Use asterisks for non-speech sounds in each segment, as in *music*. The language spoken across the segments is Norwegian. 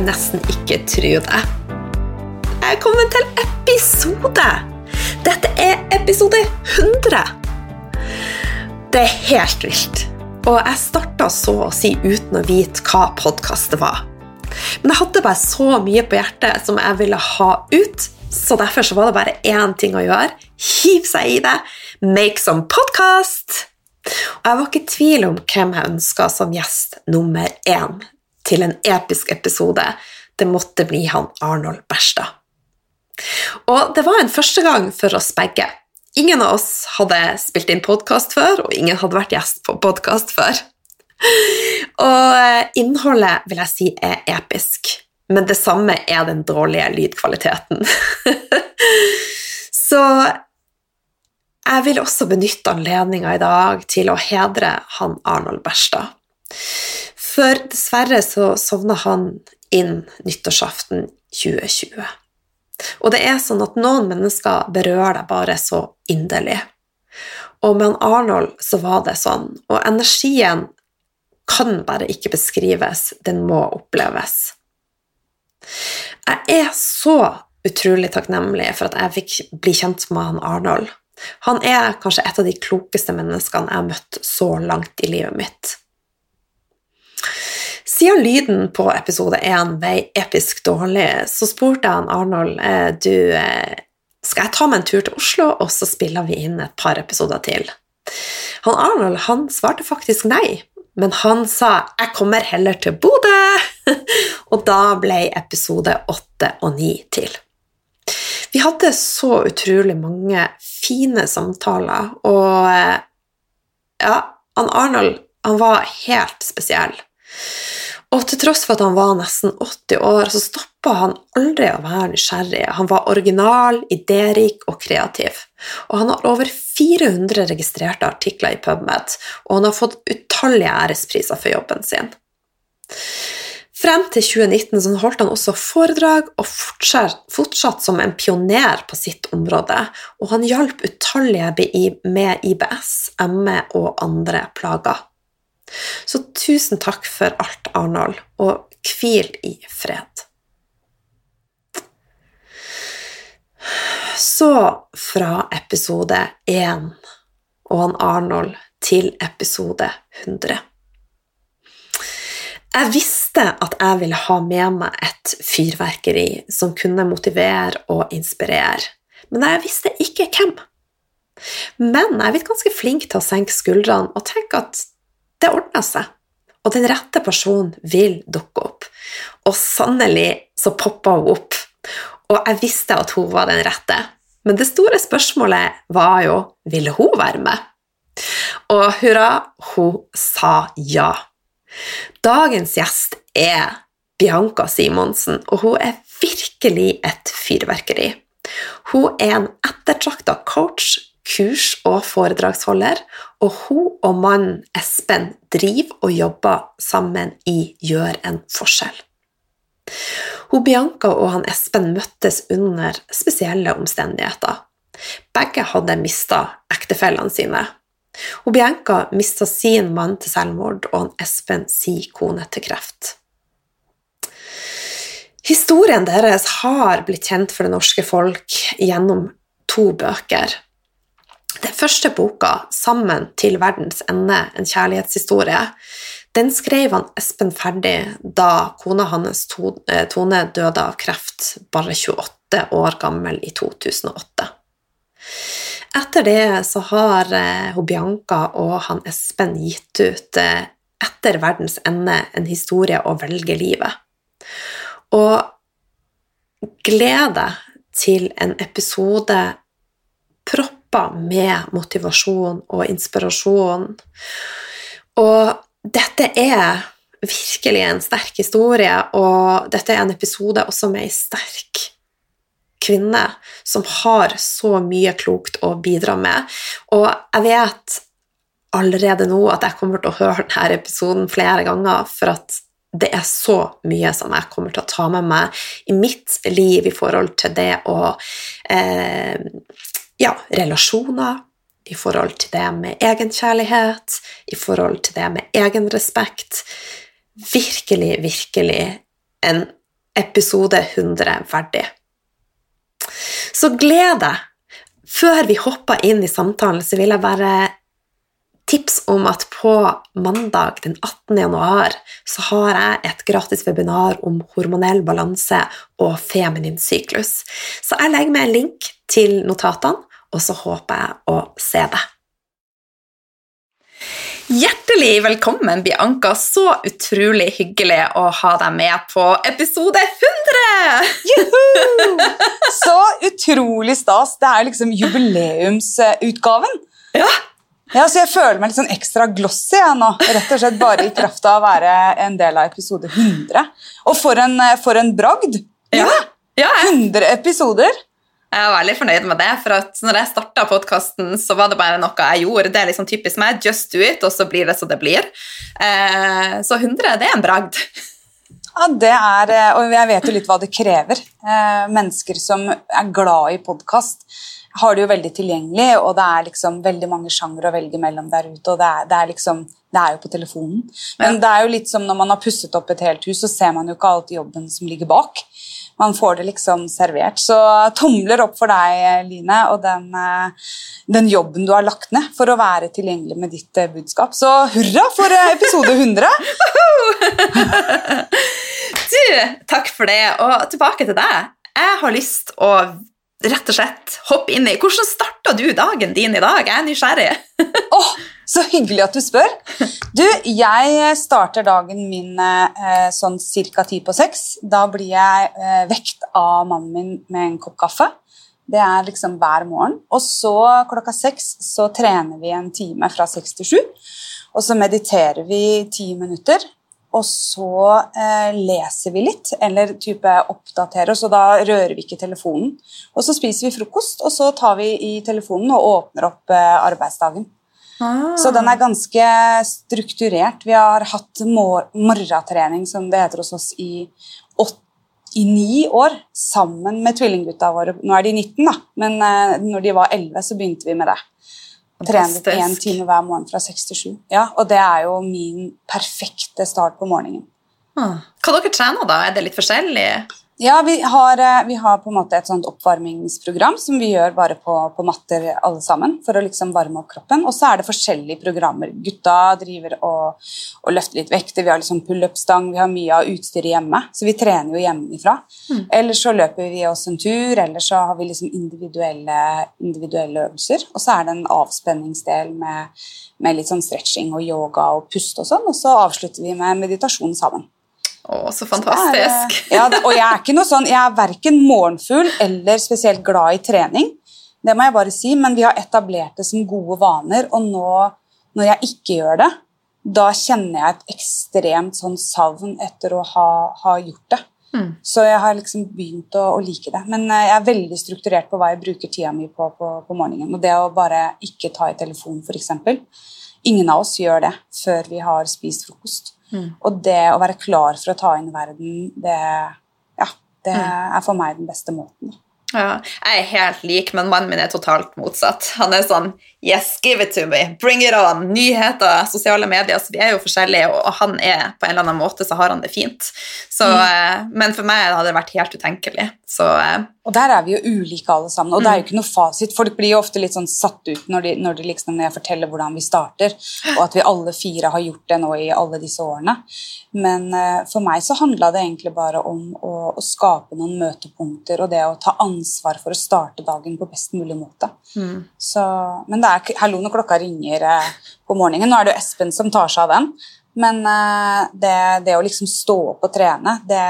kan nesten ikke tro det. Jeg kommet til episode! Dette er episode 100! Det er helt vilt. Og jeg starta så å si uten å vite hva podkast det var. Men jeg hadde bare så mye på hjertet som jeg ville ha ut, så derfor så var det bare én ting å gjøre. Hiv seg i det. Make some podcast! Og jeg var ikke i tvil om hvem jeg ønska som gjest nummer én til en episk episode. Det måtte bli han Arnold Berstad. Og det var en første gang for oss begge. Ingen av oss hadde spilt inn podkast før, og ingen hadde vært gjest på podkast før. Og innholdet vil jeg si er episk, men det samme er den dårlige lydkvaliteten. *laughs* Så jeg vil også benytte anledninga i dag til å hedre han Arnold Berstad. For dessverre så sovna han inn nyttårsaften 2020. Og det er sånn at noen mennesker berører deg bare så inderlig. Og med Arnold så var det sånn, og energien kan bare ikke beskrives, den må oppleves. Jeg er så utrolig takknemlig for at jeg fikk bli kjent med han Arnold. Han er kanskje et av de klokeste menneskene jeg har møtt så langt i livet mitt. Siden lyden på episode 1 ble episk dårlig, så spurte han Arnold eh, du, eh, skal jeg ta meg en tur til Oslo, og så spiller vi inn et par episoder til. Han Arnold han svarte faktisk nei, men han sa 'jeg kommer heller til Bodø', *laughs* og da ble episode 8 og 9 til. Vi hadde så utrolig mange fine samtaler, og eh, ja, han Arnold han var helt spesiell. Og til tross for at han var nesten 80 år, så stoppa han aldri å være nysgjerrig. Han var original, idérik og kreativ. Og han har over 400 registrerte artikler i PubMed, og han har fått utallige ærespriser for jobben sin. Frem til 2019 så holdt han også foredrag og fortsatt, som en pioner på sitt område, og han hjalp utallige med IBS, ME og andre plager. Så tusen takk for alt, Arnold, og hvil i fred. Så fra episode 1 og han Arnold til episode 100. Jeg visste at jeg ville ha med meg et fyrverkeri som kunne motivere og inspirere, men jeg visste ikke hvem. Men jeg er blitt ganske flink til å senke skuldrene og tenke at det ordner seg, og den rette personen vil dukke opp. Og sannelig så poppa hun opp, og jeg visste at hun var den rette. Men det store spørsmålet var jo ville hun være med. Og hurra, hun sa ja. Dagens gjest er Bianca Simonsen, og hun er virkelig et fyrverkeri. Hun er en ettertrakta coach, kurs- og foredragsholder, og hun og mannen Espen driver og jobber sammen i Gjør en forskjell. Hun Bianca og han Espen møttes under spesielle omstendigheter. Begge hadde mista ektefellene sine. Hun Bianca mista sin mann til selvmord, og han Espen sin kone til kreft. Historien deres har blitt kjent for det norske folk gjennom to bøker. Den første boka, 'Sammen til verdens ende en kjærlighetshistorie', den skrev han Espen ferdig da kona hans eh, Tone døde av kreft, bare 28 år gammel, i 2008. Etter det så har hun Bianca og han Espen gitt ut eh, 'Etter verdens ende en historie å velge livet'. Og glede til en episode propp med motivasjon og inspirasjon. Og dette er virkelig en sterk historie, og dette er en episode også med ei sterk kvinne som har så mye klokt å bidra med. Og jeg vet allerede nå at jeg kommer til å høre denne episoden flere ganger, for at det er så mye som jeg kommer til å ta med meg i mitt liv i forhold til det å eh, ja, relasjoner, i forhold til det med egenkjærlighet, i forhold til det med egenrespekt. Virkelig, virkelig en episode 100 verdig. Så gled deg! Før vi hopper inn i samtalen, så vil jeg bare tips om at på mandag den 18. januar så har jeg et gratis webinar om hormonell balanse og feminin syklus. Så jeg legger med en link til notatene, og så håper jeg å se deg. Hjertelig velkommen, Bianca. Så utrolig hyggelig å ha deg med på episode 100! Juhu! Så utrolig stas. Det er liksom jubileumsutgaven. Ja. Ja, så Jeg føler meg litt sånn ekstra glossy jeg nå, rett og slett bare i kraft av å være en del av episode 100. Og for en, for en bragd! Ja. ja 100 episoder. Jeg var veldig fornøyd med det. For at når jeg starta podkasten, så var det bare noe jeg gjorde. Det er liksom typisk meg. Just do it, og så blir det så det blir. Eh, så 100, det er en bragd. Ja, det er, eh, Og jeg vet jo litt hva det krever. Eh, mennesker som er glad i podkast, har det jo veldig tilgjengelig, og det er liksom veldig mange sjangre å velge mellom der ute. og det er, det er liksom, det er jo på telefonen. Men Ja. det er jo litt som når man har pusset opp et helt hus, så ser man jo ikke alltid jobben som ligger bak. Man får det liksom servert. Så tomler opp for deg, Line, og den, eh, den jobben du har lagt ned for å være tilgjengelig med ditt eh, budskap. Så hurra for eh, episode 100! *laughs* *laughs* Du, takk for det. Og tilbake til deg. Jeg har lyst å rett og slett hoppe inn i Hvordan starta du dagen din i dag? Jeg er nysgjerrig. *laughs* Åh, så hyggelig at du spør. Du, jeg starter dagen min eh, sånn ca. ti på seks. Da blir jeg eh, vekt av mannen min med en kopp kaffe. Det er liksom hver morgen. Og så klokka seks så trener vi en time fra seks til sju. Og så mediterer vi ti minutter. Og så eh, leser vi litt, eller type oppdaterer, og da rører vi ikke telefonen. Og så spiser vi frokost, og så tar vi i telefonen og åpner opp eh, arbeidsdagen. Så den er ganske strukturert. Vi har hatt mor morgentrening, som det heter hos oss, i, i ni år sammen med tvillinggutta våre. Nå er de 19, da, men eh, når de var 11, så begynte vi med det. Trenet Fantastisk. én time hver morgen fra 6 til 7. Ja, og det er jo min perfekte start på morgenen. Ah. Hva dere trener da? Er det litt forskjellig? Ja, vi har, eh, vi har på en måte et sånt oppvarmingsprogram som vi gjør bare på, på matter alle sammen, for å liksom varme opp kroppen. Og så er det forskjellige programmer. Gutta driver og, og løfter litt vekter, vi har liksom pull-up-stang, vi har mye av utstyret hjemme, så vi trener jo hjemmefra. Mm. Eller så løper vi oss en tur, eller så har vi liksom individuelle, individuelle øvelser. Og så er det en avspenningsdel med, med litt sånn stretching og yoga og pust og sånn, og så avslutter vi med meditasjon sammen. Å, så fantastisk. eh, ja, det, og jeg er ikke noe sånn, jeg er verken morgenfugl eller spesielt glad i trening. Det må jeg bare si, men vi har etablert det som gode vaner, og nå når jeg ikke gjør det, da kjenner jeg et ekstremt sånn savn etter å ha, ha gjort det. Mm. Så jeg har liksom begynt å, å like det. Men eh, jeg er veldig strukturert på hva jeg bruker tida mi på, på på morgenen. Og det å bare ikke ta i telefonen, f.eks. Ingen av oss gjør det før vi har spist frokost. Mm. Og det å være klar for å ta inn verden, det, ja, det Mm. er for meg den beste måten. Ja, jeg er helt lik, men mannen min er totalt motsatt. Han er sånn Yes, give it to me. Bring it on. Nyheter, sosiale medier. Så vi er jo forskjellige, og han er på en eller annen måte så har han det fint. Så, mm. Men for meg hadde det vært helt utenkelig. Så eh, Og der er vi jo ulike alle sammen, og det er jo ikke noe fasit. Folk blir jo ofte litt sånn satt ut når, de, når, de liksom, når jeg forteller hvordan vi starter, og at vi alle fire har gjort det nå i alle disse årene. Men uh, for meg så handla det egentlig bare om å, å skape noen møtepunkter, og det å ta ansvar for å starte dagen på best mulig måte. mm. Så, men det er Hallo, når klokka ringer uh, på morgenen. Nå er det jo Espen som tar seg av den. Men eh, det, det å liksom stå opp og trene, det,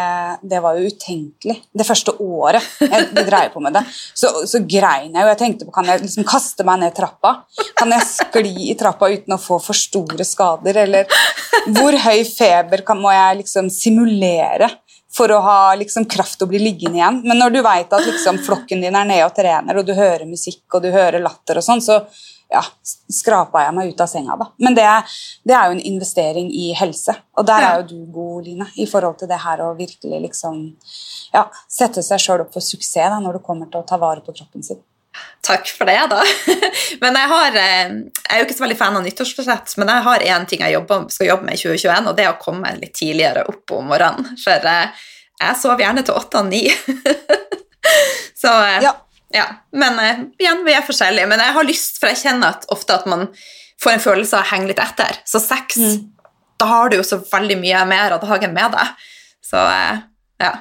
det var jo utenkelig. Det første året jeg dreier på med det, så, så grein jeg jo. Jeg tenkte på kan jeg liksom kaste meg ned trappa. Kan jeg skli i trappa uten å få for store skader? Eller hvor høy feber kan, må jeg liksom simulere? for å ha liksom, kraft til å bli liggende igjen. Men når du veit at liksom, flokken din er nede og trener, og du hører musikk og du hører latter, og sånn, så ja, skrapa jeg meg ut av senga. da. Men det, det er jo en investering i helse, og der er jo du god, Line, i forhold til det her å virkelig liksom ja, sette seg sjøl opp for suksess da, når det kommer til å ta vare på kroppen sin. Takk for det, da. *laughs* Men jeg, har, eh, jeg er jo ikke så veldig fan av nyttårsforsett, men jeg har én ting jeg jobber, skal jobbe med i 2021, og det er å komme litt tidligere opp om morgenen. For eh, jeg sover gjerne til åtte og ni. *laughs* så eh, Ja. Ja. Men uh, igjen, vi er forskjellige. Men jeg har lyst, for jeg kjenner at ofte at man får en følelse av å henge litt etter. Så seks, Mm. da har du jo så veldig mye mer av dagen med deg. Så uh, ja.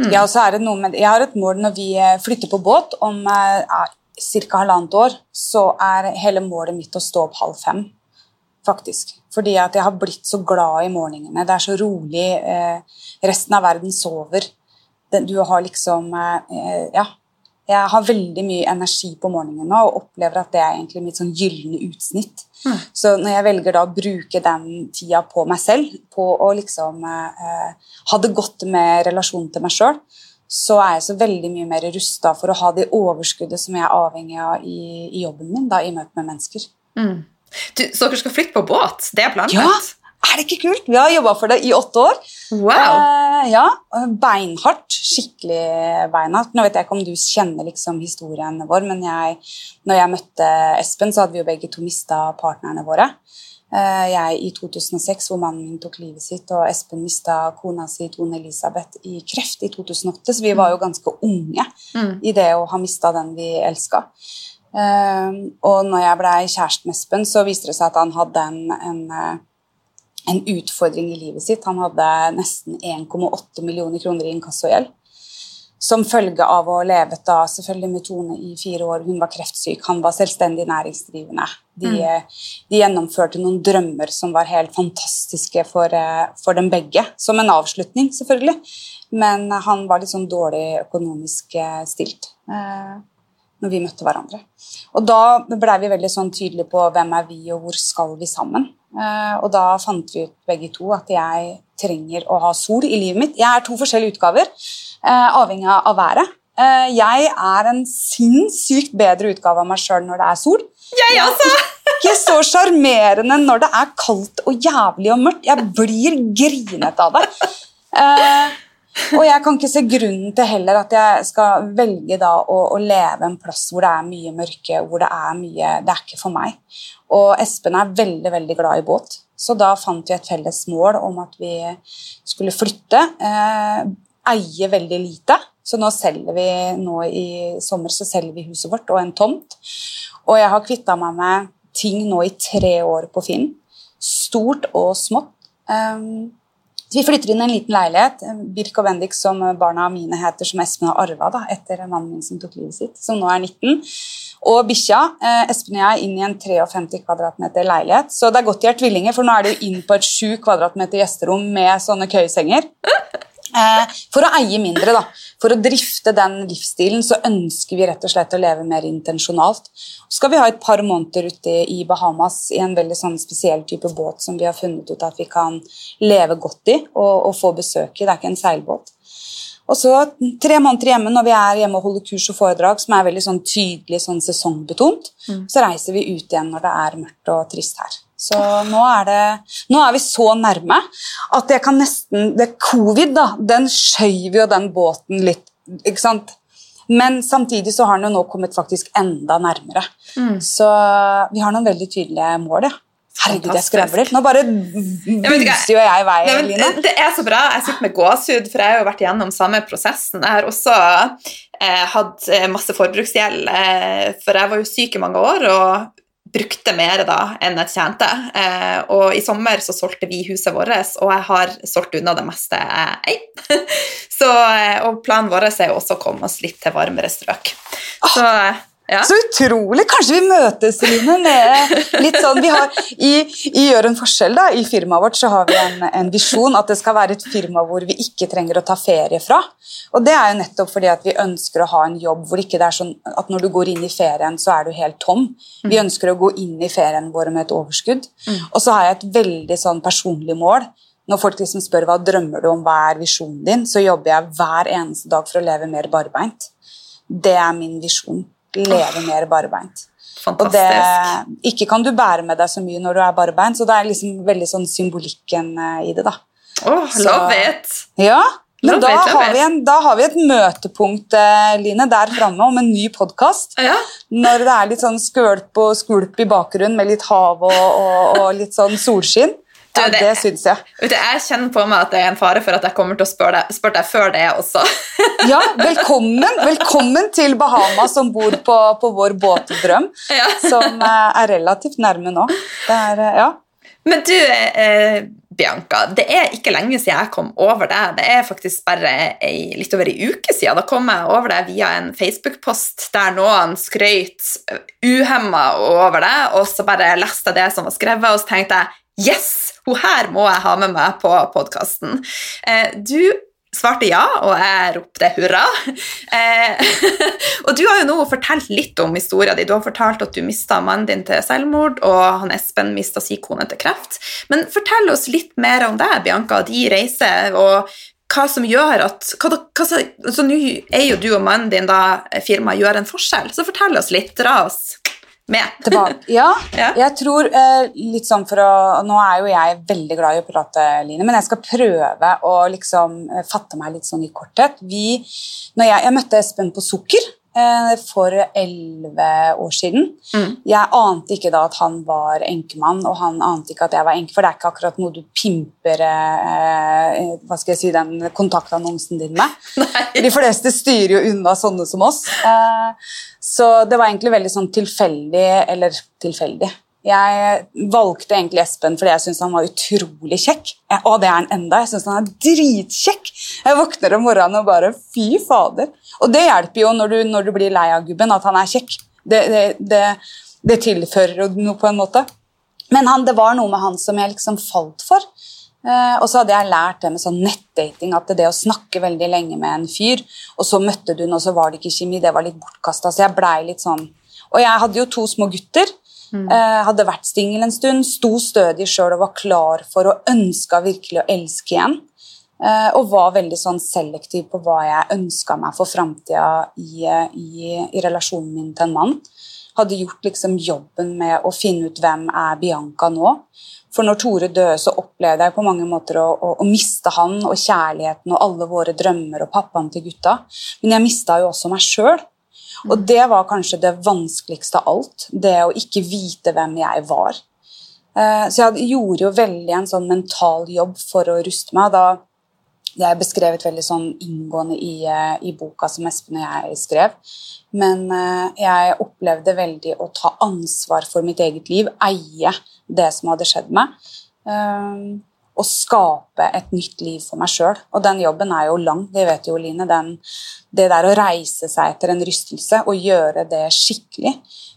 Mm. Ja, og så er det noe med, Jeg har et mål når vi eh, flytter på båt om eh, ca. halvannet år, så er hele målet mitt å stå opp halv fem. Faktisk. Fordi at jeg har blitt så glad i morgenene. Det er så rolig. Eh, resten av verden sover. Du har liksom eh, Ja. Jeg har veldig mye energi på morgenen nå og opplever at det er egentlig mitt sånn gylne utsnitt. Mm. Så når jeg velger da å bruke den tida på meg selv, på å liksom eh, ha det godt med relasjonen til meg sjøl, så er jeg så veldig mye mer rusta for å ha det overskuddet som jeg er avhengig av i, i jobben min, da, i møte med mennesker. Mm. Du, så dere skal flytte på båt? Det er planlagt? Ja. Er det ikke kult? Vi har jobba for det i åtte år. Wow! Eh, ja, Beinhardt. Skikkelig beinhardt. Nå vet jeg ikke om du kjenner liksom historien vår, men jeg, når jeg møtte Espen, så hadde vi jo begge to mista partnerne våre. Eh, jeg i 2006, hvor mannen min tok livet sitt, og Espen mista kona si, Tone Elisabeth, i kreft i 2008. Så vi var jo ganske unge Mm. i det å ha mista den vi elska. Eh, og når jeg blei kjæreste med Espen, så viste det seg at han hadde en, en, eh, en utfordring i livet sitt. Han hadde nesten 1,8 millioner kroner i inkassogjeld. Som følge av å ha levet da selvfølgelig med Tone i fire år. Hun var kreftsyk, han var selvstendig næringsdrivende. De, de gjennomførte noen drømmer som var helt fantastiske for, eh, for dem begge. Som en avslutning, selvfølgelig. Men han var litt sånn dårlig økonomisk eh, stilt eh, når vi møtte hverandre. Og da blei vi veldig sånn tydelige på hvem er vi, og hvor skal vi sammen. Eh, og da fant vi ut begge to at jeg trenger å ha sol i livet mitt. Jeg er to forskjellige utgaver, eh, avhengig av været. Eh, jeg er en sinnssykt bedre utgave av meg sjøl når det er sol. Jeg også! Ikke så sjarmerende når det er kaldt og jævlig og mørkt. Jeg blir grinete av det. Eh, og jeg kan ikke se grunnen til heller at jeg skal velge da å, å leve en plass hvor det er mye mørke, hvor det er mye Det er ikke for meg. Og Espen er veldig, veldig glad i båt, så da fant vi et felles mål om at vi skulle flytte. Eh, eie veldig lite, så nå selger vi nå i sommer så selger vi huset vårt og en tomt. Og jeg har kvitta meg med ting nå i tre år på Finn. Stort og smått. Um, så vi flytter inn i en liten leilighet, Birk og Bendik som barna mine heter, som Espen har arva etter mannen min som tok livet sitt, som nå er 19. Og bikkja. Eh, Espen og jeg inn i en 53 kvadratmeter leilighet. Så det er godt de er tvillinger, for nå er de inn på et 7 kvadratmeter gjesterom med sånne køyesenger. Eh, for å eie mindre, da. For å drifte den livsstilen så ønsker vi rett og slett å leve mer intensjonalt. Så skal vi ha et par måneder ute i Bahamas i en veldig sånn spesiell type båt som vi har funnet ut at vi kan leve godt i og, og få besøk i. Det er ikke en seilbåt. Og så tre måneder hjemme når vi er hjemme og holder kurs og foredrag, som er veldig sånn tydelig sånn sesongbetont, så reiser vi ut igjen når det er mørkt og trist her. Så nå er, det, nå er vi så nærme at jeg kan nesten det Covid, da, den skjøv jo den båten litt. ikke sant? Men samtidig så har den jo nå kommet faktisk enda nærmere. Så vi har noen veldig tydelige mål, ja. Herregud, jeg skravler. Nå bare viser jo jeg vei, Line. det er så bra. Jeg sitter med gåsehud, for jeg har jo vært igjennom samme prosessen. Jeg har også eh, hatt eh, masse forbruksgjeld, eh, for jeg var jo syk i mange år og brukte mer da enn jeg tjente. Eh, og i sommer så solgte vi huset vårt, og jeg har solgt unna det meste jeg eier. *laughs* Så, eh, og planen vår er jo også å komme oss litt til varmere strøk. Så eh, ja. Så utrolig! Kanskje vi møtes, Line, litt sånn vi har, i, I Gjør en forskjell, da, i firmaet vårt, så har vi en, en visjon at det skal være et firma hvor vi ikke trenger å ta ferie fra. Og det er jo nettopp fordi at vi ønsker å ha en jobb hvor ikke det er sånn at når du går inn i ferien, så er du helt tom. Vi ønsker å gå inn i ferien vår med et overskudd. Og så har jeg et veldig sånn personlig mål. Når folk liksom spør hva drømmer du om, hva er visjonen din, så jobber jeg hver eneste dag for å leve mer barbeint. Det er min visjon. Leve mer barbeint. Og det, ikke kan du bære med deg så mye når du er barbeint, så det er liksom veldig sånn symbolikken eh, i det, da. Åh, så- love it! Ja, men Love da it, har, vi en, da har vi et møtepunkt, eh, Line, der framme om en ny podkast. Ja. Når det er litt sånn skvølp og skvulp i bakgrunnen med litt hav og, og, og litt sånn solskinn. Du, Ja, det- det syns jeg. Du, jeg kjenner på meg at det er en fare for at jeg kommer til å spørre deg, spør deg før det også. *laughs* Ja, velkommen, velkommen til Bahamas som bor på, på vår båtdrøm, *laughs* Ja. som eh, er relativt nærme nå. Det er, eh, ja. Men du, eh, Bianca, det er ikke lenge siden jeg kom over deg. Det er faktisk bare ei, litt over ei uke siden. Da kom jeg over deg via en Facebook-post der noen skrøyt uhemma over deg, og så bare leste jeg det som var skrevet, og så tenkte jeg Yes! Hun her må jeg ha med meg på podkasten. Eh, du svarte ja, og jeg ropte hurra. Eh, *laughs* og du har jo nå fortalt litt om historien din. Du har fortalt at du mista mannen din til selvmord, og han Espen mista si kone til kreft. Men fortell oss litt mer om deg, Bianca, de reiser, og hva som gjør at hva, hva, Så nå er jo du og mannen din da firmaet Gjør en forskjell, så fortell oss litt. Dra oss med. *laughs* Ja, Ja. jeg tror eh, litt sånn for å Nå er jo jeg veldig glad i å prate, Line, men jeg skal prøve å liksom eh, fatte meg litt sånn i korthet. Vi, når jeg, jeg møtte Espen på Sukker eh, for elleve år siden. Mm. Jeg ante ikke da at han var enkemann, og han ante ikke at jeg var enke, for det er ikke akkurat noe du pimper eh, hva skal jeg si, den kontaktannonsen din med. *laughs* De fleste styrer jo unna sånne som oss. Eh, så det var egentlig veldig sånn tilfeldig, eller tilfeldig. Jeg valgte egentlig Espen fordi jeg syntes han var utrolig kjekk. Jeg, og det er han enda. Jeg syns han er dritkjekk. Jeg våkner om morgenen og bare fy fader. Og det hjelper jo når du, når du blir lei av gubben, at han er kjekk. Det, det, det, det tilfører jo noe på en måte. Men han, det var noe med han som jeg liksom falt for. Eh, og så hadde jeg lært det med sånn nettdating, at det å snakke veldig lenge med en fyr, og så møtte du den, og så var det ikke kjemi, det var litt bortkasta. Så jeg blei litt sånn Og jeg hadde jo to små gutter. Mm. hadde vært singel en stund, sto stødig sjøl og var klar for og ønska virkelig å elske igjen. Eh, og var veldig sånn selektiv på hva jeg ønska meg for framtida i, i, i relasjonen min til en mann. Hadde gjort liksom jobben med å finne ut hvem er Bianca nå. For når Tore døde, så opplevde jeg på mange måter å, å, å miste han og kjærligheten og alle våre drømmer og pappaen til gutta. Men jeg mista jo også meg sjøl. Og det var kanskje det vanskeligste av alt. Det å ikke vite hvem jeg var. Eh, Så jeg gjorde jo veldig en sånn mental jobb for å ruste meg. Da det er beskrevet veldig sånn inngående i, eh, i boka som Espen og jeg skrev. Men eh, jeg opplevde veldig å ta ansvar for mitt eget liv, eie det som hadde skjedd meg. og skape et nytt liv for meg sjøl. Og den jobben er jo lang, det vet jo Line. Den, det der å reise seg etter en rystelse og gjøre det skikkelig,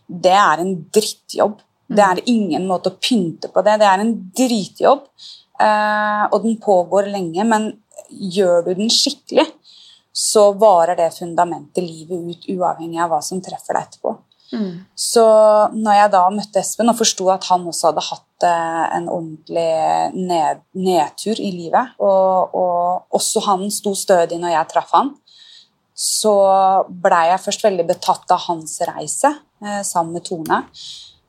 det er en drittjobb. Det er ingen måte å pynte på det. Det er en dritjobb. Eh, og den pågår lenge, men gjør du den skikkelig, så varer det fundamentet livet ut, uavhengig av hva som treffer deg etterpå. Mm. Så når jeg da møtte Espen og forsto at han også hadde hatt eh, en ordentlig ned, nedtur i livet, og, og også han sto stødig når jeg traff han, så blei jeg først veldig betatt av hans reise eh, sammen med Tone.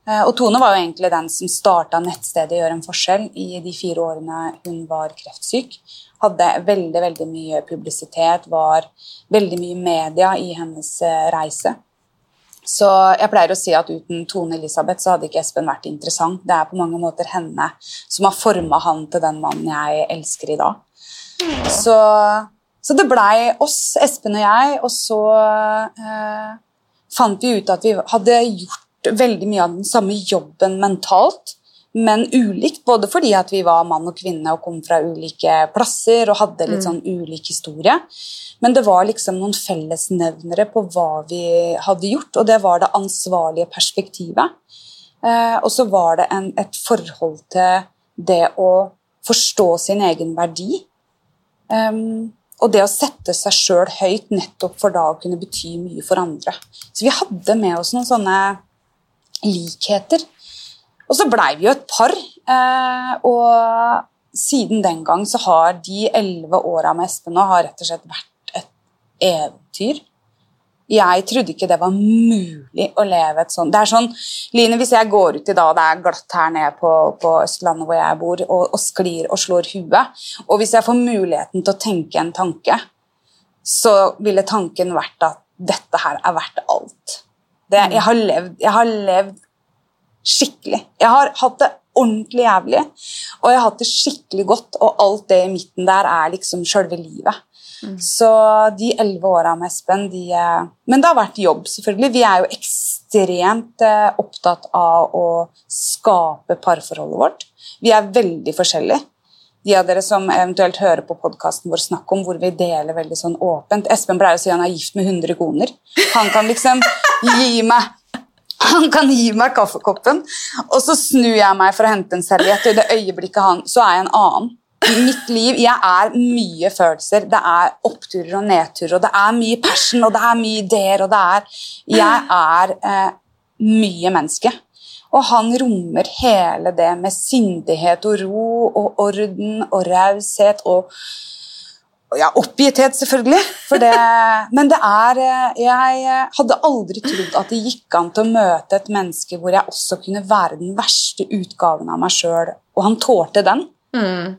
Eh, og Tone var jo egentlig den som starta nettstedet Gjør en forskjell i de fire årene hun var kreftsyk. Hadde veldig veldig mye publisitet, var veldig mye media i hennes eh, reise. Så jeg pleier å si at uten Tone Elisabeth så hadde ikke Espen vært interessant. Det er på mange måter henne som har forma han til den mannen jeg elsker i dag. Så, så det blei oss, Espen og jeg, og så eh, fant vi ut at vi hadde gjort veldig mye av den samme jobben mentalt, men ulikt. Både fordi at vi var mann og kvinne og kom fra ulike plasser og hadde litt sånn ulik historie. Men det var liksom noen fellesnevnere på hva vi hadde gjort, og det var det ansvarlige perspektivet. Eh, og så var det en, et forhold til det å forstå sin egen verdi. Um, og det å sette seg sjøl høyt nettopp for da å kunne bety mye for andre. Så vi hadde med oss noen sånne likheter. Og så blei vi jo et par. Eh, og siden den gang så har de elleve åra med Espen nå har rett og slett vært et eventyr. Jeg trodde ikke det var mulig å leve et sånt Det er sånn, Line, Hvis jeg går ut i dag, det er glatt her nede på, på Østlandet hvor jeg bor, og, og sklir og slår huet, og hvis jeg får muligheten til å tenke en tanke, så ville tanken vært at dette her er verdt alt. Det, jeg, har levd, jeg har levd skikkelig. Jeg har hatt det ordentlig jævlig. Og jeg har hatt det skikkelig godt, og alt det i midten der er liksom sjølve livet. Så de elleve åra med Espen de, eh, Men det har vært jobb, selvfølgelig. Vi er jo ekstremt eh, opptatt av å skape parforholdet vårt. Vi er veldig forskjellige. De av dere som eventuelt hører på podkasten vår Snakk om, hvor vi deler veldig sånn åpent Espen pleier å si han er gift med 100 koner. Han kan liksom gi meg han kan gi meg kaffekoppen, og så snur jeg meg for å hente en serviett. Og i det øyeblikket han, så er jeg en annen. I mitt liv jeg er mye følelser. Det er oppturer og nedturer, og det er mye passion, og det er mye ideer, og det er Jeg er eh, mye menneske. Og han rommer hele det med sindighet og ro og orden og raushet og ja, oppgitthet, selvfølgelig. Det, *laughs* men det er eh, Jeg hadde aldri trodd at det gikk an til å møte et menneske hvor jeg også kunne være den verste utgaven av meg sjøl, og han tålte den. Mm.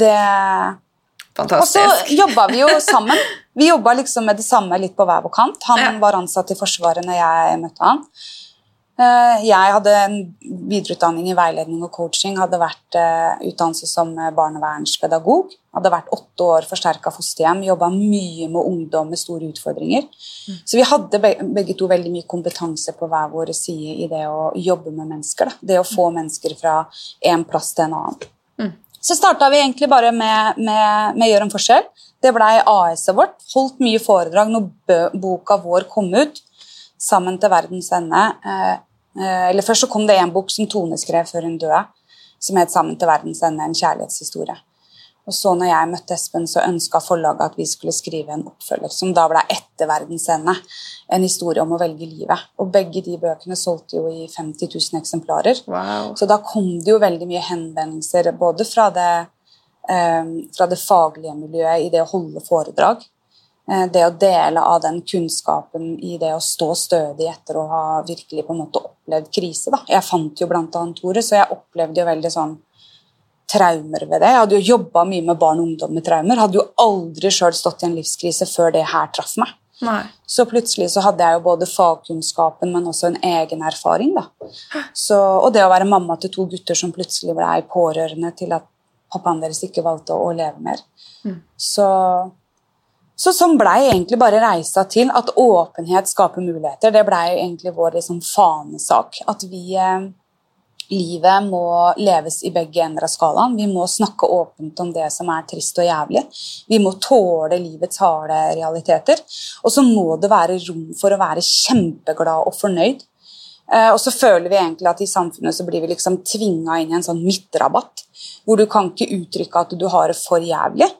Det Og så jobba vi jo *laughs* sammen. Vi jobba liksom med det samme litt på hver vår kant. Han Ja. var ansatt i Forsvaret når jeg møtte han. Eh, Jeg hadde en videreutdanning i veiledning og coaching, hadde vært eh, utdannelse som eh, barnevernspedagog. Hadde vært åtte år forsterka fosterhjem, jobba mye med ungdom med store utfordringer. Så vi hadde begge to veldig mye kompetanse på hver vår side i det å jobbe med mennesker. Da. Det å få mennesker fra en plass til en annen. Mm. Så starta vi egentlig bare med, med, med Gjør en forskjell. Det blei AS-et vårt. Holdt mye foredrag når boka vår kom ut. Sammen til verdens ende. Eh, eller Først så kom det en bok som Tone skrev før hun døde, som het 'Sammen til verdens ende en kjærlighetshistorie'. Og så når jeg møtte Espen, så ønska forlaget at vi skulle skrive en oppfølger, som da ble etter verdens ende. En historie om å velge livet. Og begge de bøkene solgte jo i 50 000 eksemplarer. Wow. Så da kom det jo veldig mye henvendelser både fra det, eh, fra det faglige miljøet i det å holde foredrag, det å dele av den kunnskapen i det å stå stødig etter å ha virkelig på en måte opplevd krise. Da. Jeg fant jo annet ordet, så jeg opplevde jo veldig sånn traumer ved det. Jeg hadde jo jobba mye med barn og ungdom med traumer. Hadde jo aldri sjøl stått i en livskrise før det her traff meg. Nei. Så plutselig så hadde jeg jo både fagkunnskapen, men også en egen erfaring. da. Så, og det å være mamma til to gutter som plutselig ble pårørende til at pappaen deres ikke valgte å leve mer. Mm. Så, så sånn blei egentlig bare reisa til at åpenhet skaper muligheter. Det blei egentlig vår liksom, fanesak. At vi eh, Livet må leves i begge ender av skalaen. Vi må snakke åpent om det som er trist og jævlig. Vi må tåle livets harde realiteter. Og så må det være rom for å være kjempeglad og fornøyd. Eh, og så føler vi egentlig at i samfunnet så blir vi liksom tvinga inn i en sånn midtrabatt, hvor du kan ikke uttrykke at du har det for jævlig.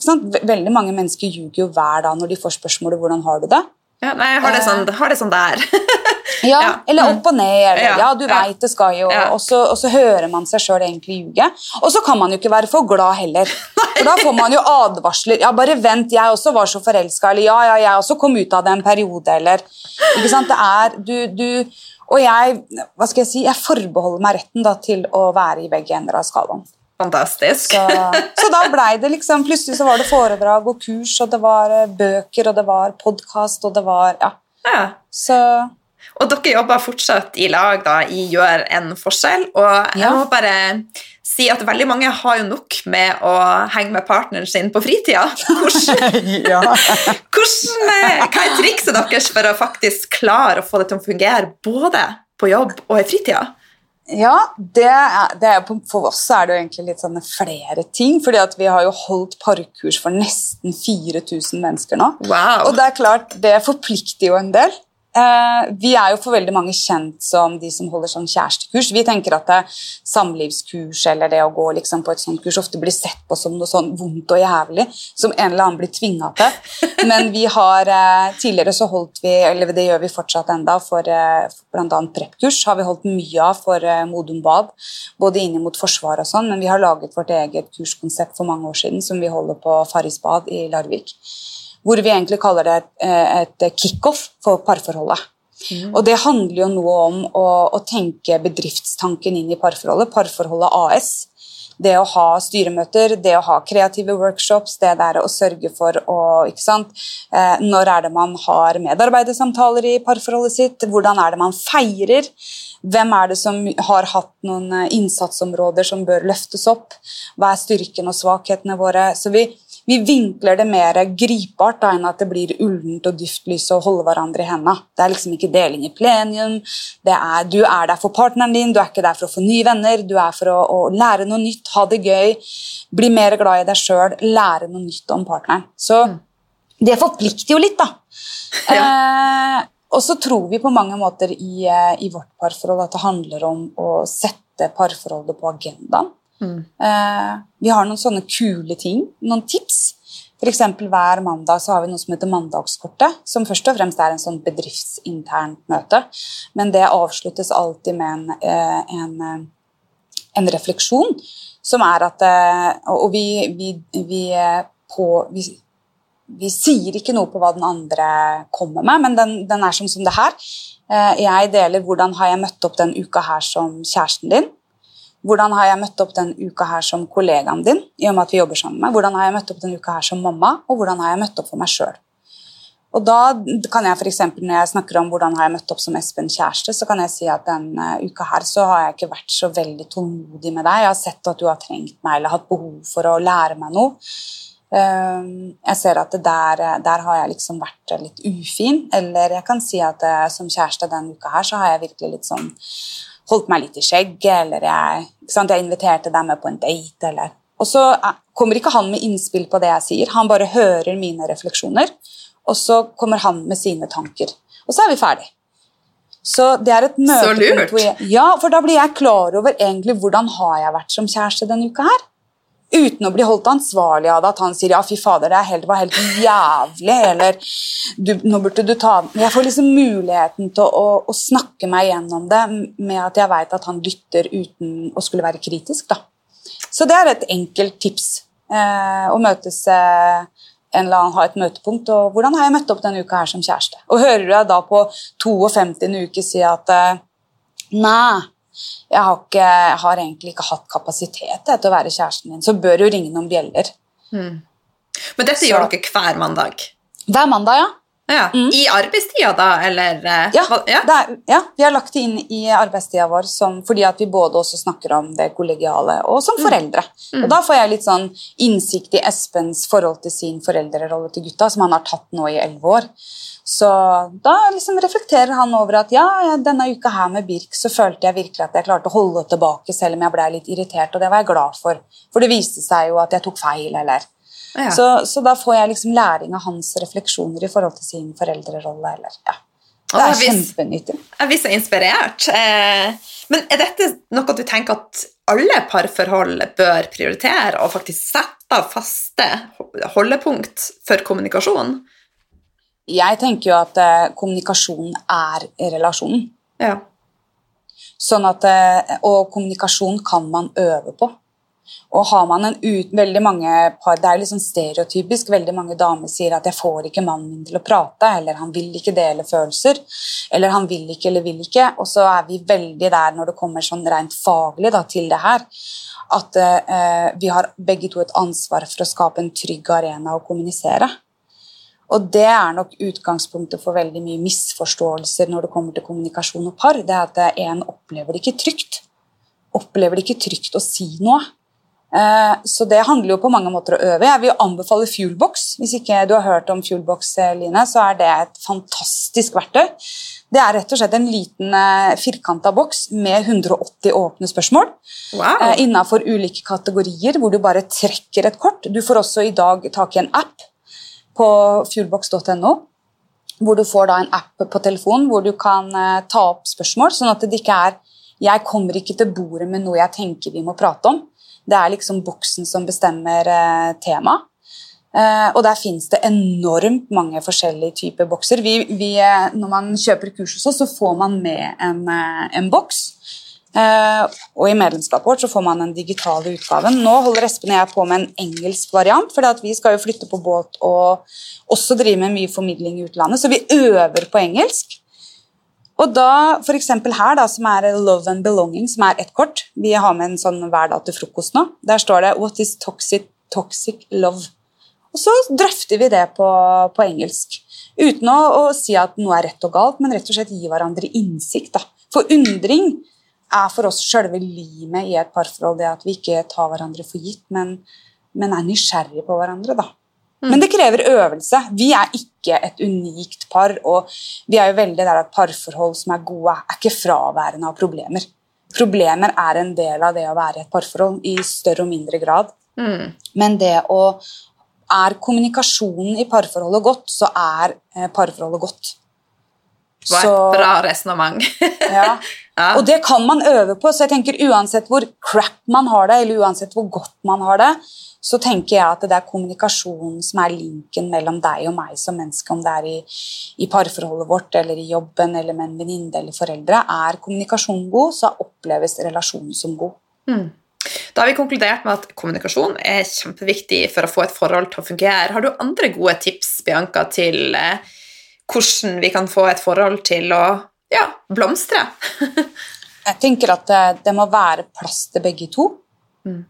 Veldig mange mennesker ljuger jo hver dag når de får spørsmålet 'hvordan har du det'? Ja, nei, har det sånn, har det sånn der. *laughs* Ja, Ja. Eller Mm. opp og ned, eller ja, Ja, du ja. veit det skal jo og, så, og så hører man seg sjøl egentlig ljuge. Og så kan man jo ikke være for glad heller. *laughs* For da får man jo advarsler. Ja, bare vent, jeg også var så forelska, eller ja, ja, jeg også kom ut av det en periode, eller Ikke sant, det er du, du Og jeg, hva skal jeg si, jeg forbeholder meg retten da til å være i begge ender av skalaen. Fantastisk. Så, så da blei det liksom Plutselig så var det foredrag og kurs, og det var eh, bøker, og det var podkast, og det var Ja. Ja. Så Og dere jobber fortsatt i lag da, i Gjør en forskjell. Og jeg må bare si at veldig mange har jo nok med å henge med partneren sin på fritida. *laughs* Hvordan, ja. hvordan, eh, hva er trikset deres for å faktisk klare å få det til å fungere både på jobb og i fritida? Ja, det er, det er, for oss er det jo egentlig litt sånne flere ting. fordi at vi har jo holdt parkurs for nesten 4000 mennesker nå. Wow. Og det er klart, det forplikter jo en del. Eh, vi er jo for veldig mange kjent som de som holder sånn kjærestekurs. Vi tenker at samlivskurs eller det å gå liksom på et sånt kurs ofte blir sett på som noe sånn vondt og jævlig, som en eller annen blir tvinga til. *laughs* Men vi har eh, tidligere så holdt vi, eller det gjør vi fortsatt enda, for eh, bl.a. preppkurs har vi holdt mye av for Modum Bad, både inn mot Forsvaret og sånn, men vi har laget vårt eget kurskonsept for mange år siden som vi holder på Farris bad i Larvik hvor vi egentlig kaller det et, et kickoff for parforholdet. Og det handler jo noe om å, å tenke bedriftstanken inn i parforholdet. Parforholdet AS. Det å ha styremøter, det å ha kreative workshops, det der å sørge for å ikke sant? Eh, Når er det man har medarbeidersamtaler i parforholdet sitt? Hvordan er det man feirer? Hvem er det som har hatt noen eh, innsatsområder som bør løftes opp? Hva er styrken og svakhetene våre? Så vi, vi vinkler det mer gripbart da, enn at det blir ullent og duftlys og holde hverandre i hendene. Det er liksom ikke deling i plenium. Det er, du er der for partneren din, du er ikke der for å få nye venner. Du er for å, å lære noe nytt, ha det gøy, bli mer glad i deg sjøl, lære noe nytt om partneren. Så det forplikter jo litt, da. Eh, og så tror vi på mange måter i, eh, i vårt parforhold at det handler om å sette parforholdet på agendaen. Eh, vi har noen sånne kule ting, noen tips. For eksempel Hver mandag så har vi noe som heter Mandagskortet, som først og fremst er en sånn bedriftsinternt møte. Men det avsluttes alltid med en, eh, en, eh, en refleksjon, som er at eh, Og vi, vi, vi, på, vi, sier ikke noe på hva den andre kommer med, men den, den er som, som det her. Jeg deler hvordan har jeg møtt opp den uka her som kjæresten din. Hvordan har jeg møtt opp den uka her som kollegaen din? i og med at vi jobber sammen med? Hvordan har jeg møtt opp den uka her som mamma? Og hvordan har jeg møtt opp for meg sjøl? Og da kan jeg for eksempel, Når jeg snakker om hvordan har jeg møtt opp som Espen kjæreste, så kan jeg si at den eh, uka her så har jeg ikke vært så veldig tålmodig med deg. Jeg har sett at du har trengt meg eller hatt behov for å lære meg noe. Ehm, Jeg ser at der, der har jeg liksom vært litt ufin. Eller jeg kan si at eh, som kjæreste denne uka her så har jeg virkelig litt sånn holdt meg litt i skjegget, eller jeg, jeg inviterte deg med på en date, eller Og så eh, kommer ikke han med innspill på det jeg sier, han bare hører mine refleksjoner, og så kommer han med sine tanker. Og så er vi ferdig. Så det er et møtepunkt hvor jeg, Ja, for da blir jeg klar over egentlig hvordan har jeg vært som kjæreste denne uka her. Uten å bli holdt ansvarlig av det, at han sier ja, fy fader, det helt, var helt jævlig, eller nå burde du ta Jeg får liksom muligheten til å, å snakke meg gjennom det med at jeg veit at han lytter uten å skulle være kritisk, da. Så det er et enkelt tips. Eh, å møtes eh, en eller annen, ha et møtepunkt. Og hvordan har jeg møtt opp denne uka her som kjæreste? Og hører du deg da på 52. uke si at eh, nei, jeg har, ikke, jeg har egentlig ikke hatt kapasitet til å være kjæresten din, så bør du ringe noen bjeller. Men dette Så- gjør dere hver mandag. Hver mandag, ja. Ja. I arbeidstida, da, eller eh, Ja, ja? Er, ja, vi har lagt det inn i arbeidstida vår som, fordi at vi både også snakker om det kollegiale og som foreldre. Og Da får jeg litt sånn innsikt i Espens forhold til sin foreldrerolle til gutta, som han har tatt nå i elleve år. Så da liksom reflekterer han over at ja, ja, denne uka her med Birk så følte jeg virkelig at jeg klarte å holde tilbake selv om jeg ble litt irritert, og det var jeg glad for. For det viste seg jo at jeg tok feil, eller Ja. så, så da får jeg liksom læring av hans refleksjoner i forhold til sin foreldrerolle, eller ja. Det er kjempenyttig. Jeg blir så inspirert. Eh, men er dette noe du tenker at alle parforhold bør prioritere, og faktisk sette av faste holdepunkt for kommunikasjon? Jeg tenker jo at eh, kommunikasjon er relasjonen. Ja. Sånn at, eh, og kommunikasjon kan man øve på. Og har man en ut, veldig mange par, Det er liksom stereotypisk. Veldig mange damer sier at 'jeg får ikke mannen min til å prate', eller 'han vil ikke dele følelser', eller 'han vil ikke eller vil ikke'. Og så er vi veldig der når det kommer sånn rent faglig da, til det her, at eh, vi har begge to et ansvar for å skape en trygg arena å kommunisere. Og det er nok utgangspunktet for veldig mye misforståelser når det kommer til kommunikasjon og par. Det er at en opplever det ikke trygt. Opplever det ikke trygt å si noe. Eh, Så det handler jo på mange måter å øve. Jeg vil jo anbefale Fuelbox. Hvis ikke du har hørt om Fuelbox, eh, Line, så er det et fantastisk verktøy. Det er rett og slett en liten firkanta boks med 180 åpne spørsmål Wow. Innafor ulike kategorier, hvor du bare trekker et kort. Du får også i dag tak i en app på fuelbox.no, hvor du får da en app på telefonen hvor du kan eh, ta opp spørsmål, sånn at det ikke er jeg kommer ikke til bordet med noe jeg tenker vi må prate om. Det er liksom boksen som bestemmer eh, tema. Eh, og der fins det enormt mange forskjellige typer bokser. Vi, vi, eh, når man kjøper kurs hos oss, så får man med en, eh, en boks. Eh, og i medlemskapet vårt så får man den digitale utgaven. Nå holder Espen og jeg på med en engelsk variant, for vi skal jo flytte på båt og også drive med mye formidling i utlandet, så vi øver på engelsk. Og da, eksempel her, da, som er Love and Belonging, som er ett kort Vi har med en sånn hver dag til frokost nå. Der står det What is toxic, toxic love? Og så drøfter vi det på, på engelsk. Uten å, å, si at noe er rett og galt, men rett og slett gi hverandre innsikt. Da. For undring er for oss selve limet i et parforhold. Det at vi ikke tar hverandre for gitt, men, men er nysgjerrige på hverandre. da. Men det krever øvelse. Vi er ikke et unikt par. Og vi er jo veldig der at parforhold som er gode, er ikke fraværende av problemer. Problemer er en del av det å være i et parforhold i større og mindre grad. Mm. Men det å Er kommunikasjonen i parforholdet godt, så er eh, parforholdet godt. Det var et bra resonnement. *laughs* ja. Ja. Og det kan man øve på. Så jeg tenker uansett hvor crap man har det, eller uansett hvor godt man har det, så tenker jeg at det er kommunikasjonen som er linken mellom deg og meg som menneske, om det er i, i parforholdet vårt eller i jobben eller med en venninne eller foreldre. Er kommunikasjonen god, så oppleves relasjonen som god. Mm. Da har vi konkludert med at kommunikasjon er kjempeviktig for å få et forhold til å fungere. Har du andre gode tips Bianca, til eh, hvordan vi kan få et forhold til å ja, blomstre? *laughs* Jeg tenker at det, det må være plass til begge to. Mm.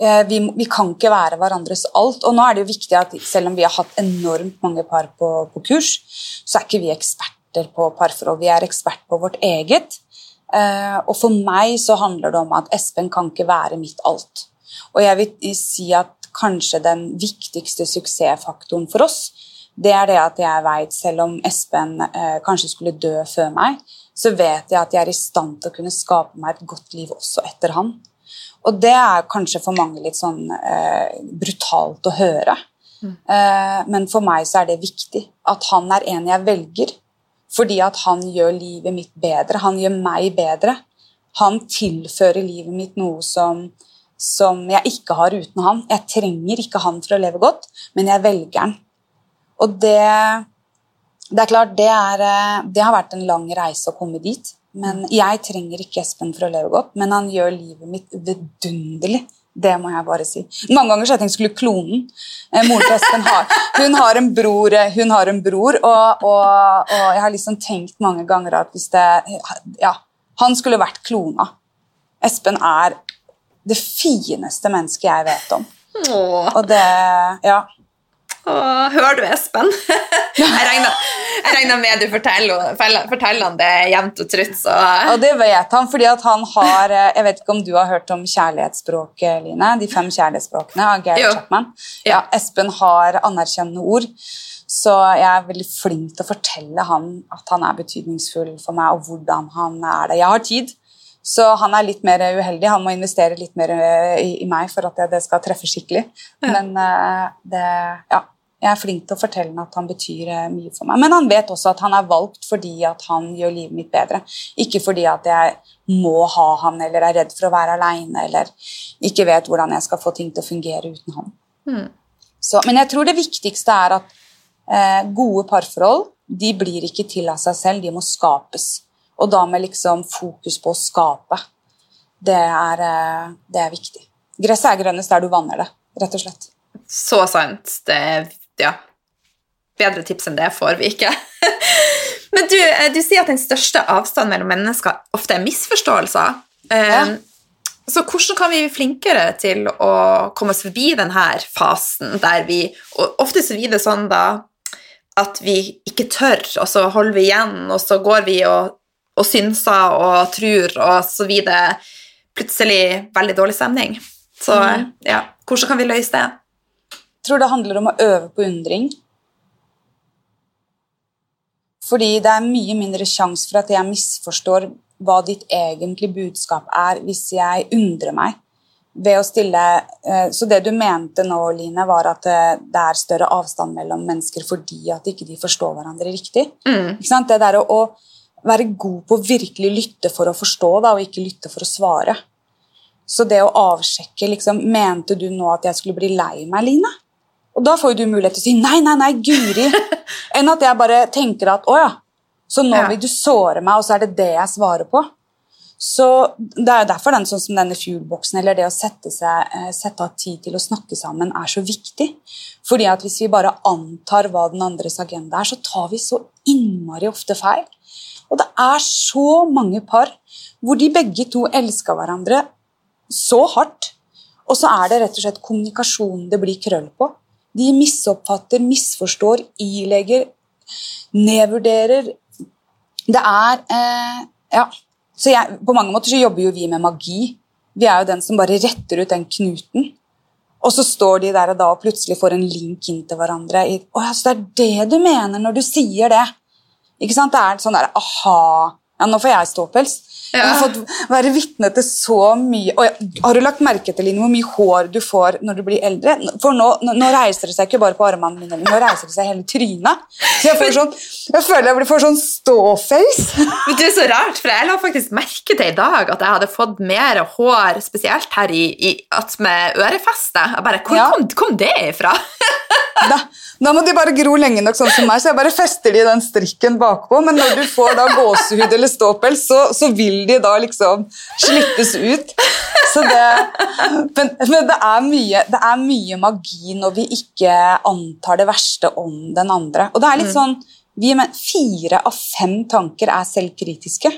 Eh, Vi, vi kan ikke være hverandres alt. Og nå er det jo viktig at selv om vi har hatt enormt mange par på, på kurs, så er ikke vi eksperter på parforhold. Vi er ekspert på vårt eget. Eh, og for meg så handler det om at Espen kan ikke være mitt alt. Og jeg vil si at kanskje den viktigste suksessfaktoren for oss, det er det at jeg vet, selv om Espen eh, kanskje skulle dø før meg, så vet jeg at jeg er i stand til å kunne skape meg et godt liv også etter han. Og det er kanskje for mange litt sånn eh, brutalt å høre. Eh, men for meg så er det viktig at han er en jeg velger, fordi at han gjør livet mitt bedre. Han gjør meg bedre. Han tilfører livet mitt noe som, som jeg ikke har uten han. Jeg trenger ikke han for å leve godt, men jeg velger han. Og det, det er klart, det, er, eh, det har vært en lang reise å komme dit. Men jeg trenger ikke Espen for å leve godt, men han gjør livet mitt vidunderlig. Det må jeg bare si. Mange ganger så jeg tenkt skulle klone den. Eh, moren til Espen har, hun har en bror, eh, hun har en bror og, og, og jeg har liksom tenkt mange ganger at hvis det Ja, han skulle vært klona. Espen er det fineste mennesket jeg vet om. Åh. Og det Ja. Åh, hører du, Espen? *laughs* Jeg regner, jeg regner med du forteller, forteller han det jevnt og trutt, så Og det vet han, fordi at han har eh, Jeg vet ikke om du har hørt om kjærlighetsspråket, Line? De fem kjærlighetsspråkene av Gary Chapman. Ja. Ja, Espen har anerkjennende ord. Så jeg er veldig flink til å fortelle han at han er betydningsfull for meg, og hvordan han er det. Jeg har tid, så han er litt mer uheldig. Han må investere litt mer eh, i, i meg for at det, skal treffe skikkelig. Ja. Men eh, det Ja. Jeg er flink til å fortelle ham at han betyr eh, mye for meg. Men han vet også at han er valgt fordi at han gjør livet mitt bedre. Ikke fordi at jeg må ha han eller er redd for å være aleine eller ikke vet hvordan jeg skal få ting til å fungere uten han. Mm. Så, men jeg tror det viktigste er at eh, gode parforhold de blir ikke til av seg selv, de må skapes. Og da med liksom fokus på å skape. Det er, eh, det er viktig. Gresset er grønnest der du vanner det, rett og slett. Så sant. Det ja. Bedre tips enn det får vi ikke. *laughs* Men du, eh, du sier at den største avstanden mellom mennesker ofte er misforståelser. Eh, Ja. Så hvordan kan vi bli flinkere til å komme oss forbi denne fasen der vi og Ofte så blir det sånn da at vi ikke tør, og så holder vi igjen, og så går vi og, og synser og tror, og så videre, plutselig veldig dårlig stemning. Så mm. ja, hvordan kan vi løse det? Jeg tror det handler om å øve på undring. Fordi det er mye mindre sjanse for at jeg misforstår hva ditt egentlige budskap er, hvis jeg undrer meg. Ved å stille, eh, så det du mente nå, Line, var at eh, det er større avstand mellom mennesker fordi at ikke de forstår hverandre riktig. Mm. Ikke sant? Det der å, å være god på å virkelig lytte for å forstå, da, og ikke lytte for å svare. Så det å avsjekke liksom, Mente du nå at jeg skulle bli lei meg, Line? Og da får jo du mulighet til å si nei, nei, nei, guri. *laughs* Enn at jeg bare tenker at å ja, så nå vil du såre meg, og så er det det jeg svarer på. Så Det er jo derfor den sånn som denne fuelboksen, eller det å sette, seg, eh, sette av tid til å snakke sammen, er så viktig. Fordi at hvis vi bare antar hva den andres agenda er, så tar vi så innmari ofte feil. Og det er så mange par hvor de begge to elsker hverandre så hardt, og så er det rett og slett kommunikasjonen det blir krøll på. De misoppfatter, misforstår, ilegger, nedvurderer. Det er eh, Ja. Så jeg, på mange måter så jobber jo vi med magi. Vi er jo den som bare retter ut den knuten. Og så står de der og da og plutselig får en link inn til hverandre. I, å, så det er det du mener når du sier det. Ikke sant? Det er sånn der aha Ja, nå får jeg ståpels. Jeg har fått være vitne til så mye og jeg, Har du lagt merke til Line, hvor mye hår du får når du blir eldre? For nå, nå, nå reiser det seg ikke bare på armene mine, nå reiser det seg hele trynet. Så jeg, får sånn, jeg føler jeg får sånn ståface. Men det er så rart, for jeg la faktisk merke til i dag at jeg hadde fått mer hår, spesielt her i, i med ørefestet. Jeg bare, Hvor Ja. kom, kom det ifra? Da, da må de bare gro lenge nok sånn som meg, så jeg bare fester de den strikken bakpå. Men når du får da gåsehud eller ståpels, så, så vil de da liksom slippes ut. Så det, men men det, er mye, det er mye magi når vi ikke antar det verste om den andre. Og det er litt sånn vi, men Fire av fem tanker er selvkritiske.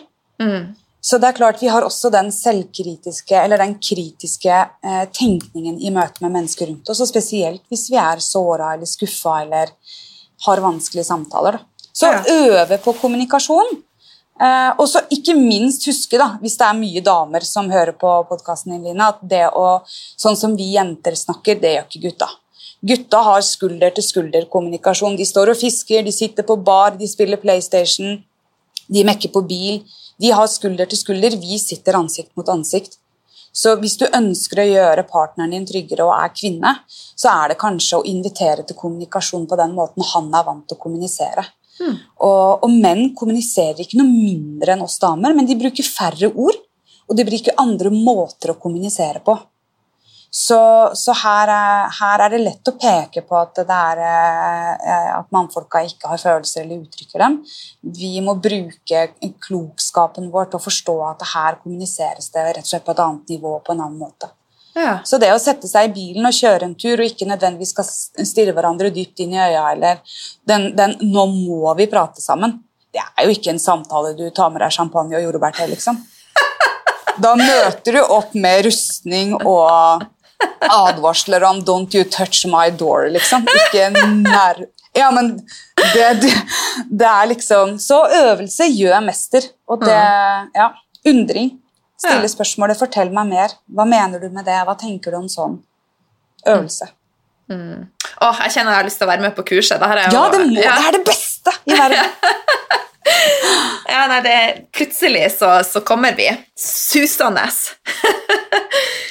Mm. Så det er klart vi har også den selvkritiske, eller den kritiske eh, tenkningen i møte med mennesker rundt oss, og spesielt hvis vi er såra eller skuffa eller har vanskelige samtaler. Da. Så Ja. øve på kommunikasjon. Eh, og så ikke minst huske, da, hvis det er mye damer som hører på podkasten din, Line, at det å Sånn som vi jenter snakker, det gjør ikke gutta. Gutta har skulder-til-skulder-kommunikasjon. De står og fisker, de sitter på bar, de spiller PlayStation, de mekker på bil. De har skulder til skulder, vi sitter ansikt mot ansikt. Så hvis du ønsker å gjøre partneren din tryggere og er kvinne, så er det kanskje å invitere til kommunikasjon på den måten han er vant til å kommunisere. Og, og menn kommuniserer ikke noe mindre enn oss damer, men de bruker færre ord, og de bruker andre måter å kommunisere på. Så, så her, er, her er det lett å peke på at, det er, eh, at mannfolka ikke har følelser eller uttrykker dem. Vi må bruke klokskapen vår til å forstå at her kommuniseres det rett og slett på et annet nivå på en annen måte. Ja. Så det å sette seg i bilen og kjøre en tur og ikke nødvendigvis skal stirre hverandre dypt inn i øya eller den, den 'nå må vi prate sammen', det er jo ikke en samtale du tar med deg champagne og jordbær til, liksom. Da møter du opp med rustning og advarsler om 'don't you touch my door', liksom. Ikke nær... Ja, men det, det, det er liksom Så øvelse gjør mester. Og det Ja. Undring. Stille spørsmålet 'fortell meg mer'. Hva mener du med det? Hva tenker du om sånn? Øvelse. Åh, jeg kjenner jeg har lyst til å være med på kurset. Det, her er Ja, det, må, Ja. det er det beste i verden! *laughs* Ja, nei, det, plutselig så, så kommer vi susende. *laughs*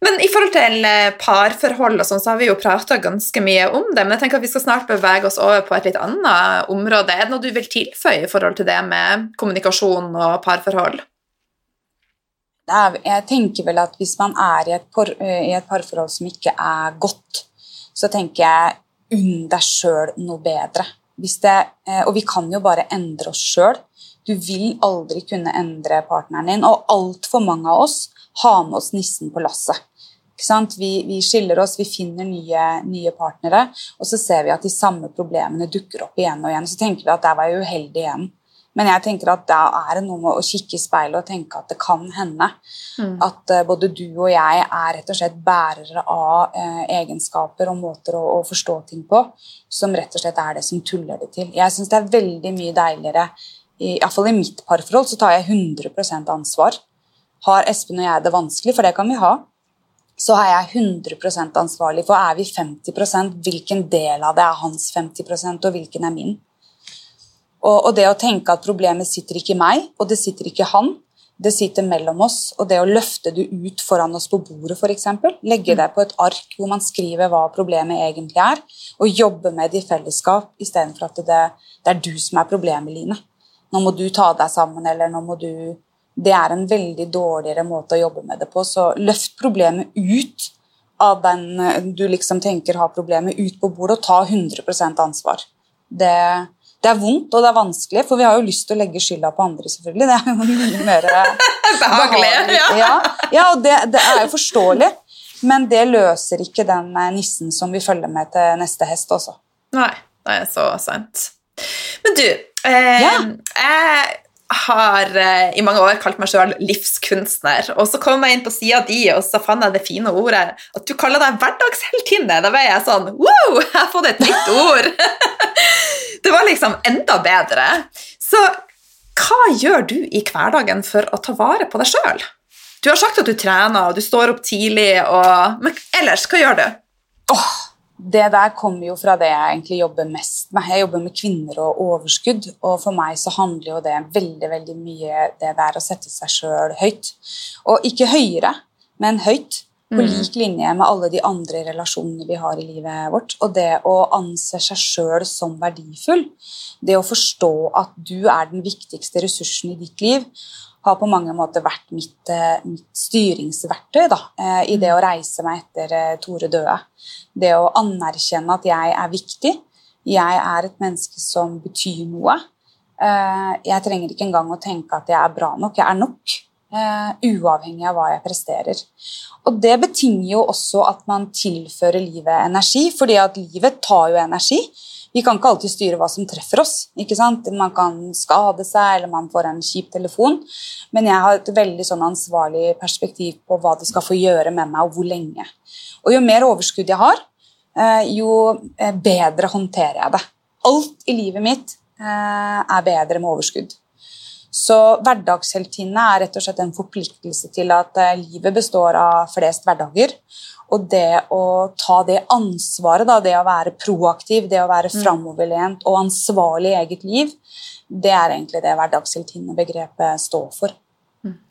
Men i forhold til eh, parforhold og sånn, så har vi jo prata ganske mye om det. Men jeg tenker at vi skal snart bevege oss over på et litt annet område. Er det noe du vil tilføye i forhold til det med kommunikasjon og parforhold? Jeg tenker vel at hvis man er i et, par, i et parforhold som ikke er godt, så tenker jeg unn deg sjøl noe bedre. Det, eh, og vi kan jo bare endre oss sjøl. Du vil aldri kunne endre partneren din. Og altfor mange av oss har med oss nissen på lasset. Vi, vi skiller oss, vi finner nye, nye partnere, og så ser vi at de samme problemene dukker opp igjen og igjen. Så tenker vi at der var jeg uheldig igjen. Men jeg tenker at da er det noe med å kikke i speilet og tenke at det kan hende at eh, både du og jeg er rett og slett bærere av eh, egenskaper og måter å, å forstå ting på som rett og slett er det som tuller det til. Jeg syns det er veldig mye deiligere i, i hvert fall i mitt parforhold så tar jeg 100% ansvar. Har Espen og jeg det vanskelig, for det kan vi ha, så er jeg 100 ansvarlig for er vi 50% hvilken del av det er hans 50% og hvilken er min. Og, og det å tenke at problemet sitter ikke i meg, og det sitter ikke i han, det sitter mellom oss. Og det å løfte det ut foran oss på bordet, f.eks. Legge det på et ark hvor man skriver hva problemet egentlig er, og jobbe med det i fellesskap istedenfor at det, det er du som er problemet, Line. Nå må du ta deg sammen, eller nå må du Det er en veldig dårligere måte å jobbe med det på, så løft problemet ut av den eh, du liksom tenker har problemet, ut på bordet, og ta 100 ansvar. Det, det er vondt og det er vanskelig, for vi har jo lyst til å legge skylda på andre. selvfølgelig. Det er jo mye mer *laughs* Behagelig. Ja. Ja, ja og det, det er jo forståelig, men det løser ikke den eh, nissen som vi følger med til neste hest også. Nei, det er så sant. Men du, eh, Ja. jeg har eh, i mange år kalt meg sjøl livskunstner. Og så kom jeg inn på sida di, og så fant jeg det fine ordet at du kaller deg hverdagsheltinne. Da ble jeg sånn Wow, jeg har fått et nytt ord! *laughs* det var liksom enda bedre. Så hva gjør du i hverdagen for å ta vare på deg sjøl? Du har sagt at du trener, og du står opp tidlig, og Men ellers, hva gjør du? Åh, det der kommer jo fra det jeg egentlig jobber mest med. Jeg jobber med kvinner og overskudd, og for meg så handler jo det veldig veldig mye det der å sette seg sjøl høyt. Og ikke høyere, men høyt. På Mm. lik linje med alle de andre relasjonene vi har i livet vårt. Og det å anse seg sjøl som verdifull, det å forstå at du er den viktigste ressursen i ditt liv, har på mange måter vært mitt, eh, mitt styringsverktøy da, eh, i det å reise meg etter eh, Tore døde. Det å anerkjenne at jeg er viktig. Jeg er et menneske som betyr noe. Jeg trenger ikke engang å tenke at jeg er bra nok. Jeg er nok. Eh, Uavhengig av hva jeg presterer. Og det betinger jo også at man tilfører livet energi, fordi at livet tar jo energi. Vi kan ikke alltid styre hva som treffer oss. ikke sant? Man kan skade seg, eller man får en kjip telefon. Men jeg har et veldig sånn ansvarlig perspektiv på hva det skal få gjøre med meg, og hvor lenge. Og jo mer overskudd jeg har, uh, jo eh, bedre håndterer jeg det. Alt i livet mitt uh, er bedre med overskudd. Så hverdagsheltinne er rett og slett en forpliktelse til at eh, livet består av flest hverdager. Og det å ta det ansvaret, da, det å være proaktiv, det å være framoverlent og ansvarlig i eget liv, det er egentlig det hverdagsheltinnebegrepet står for.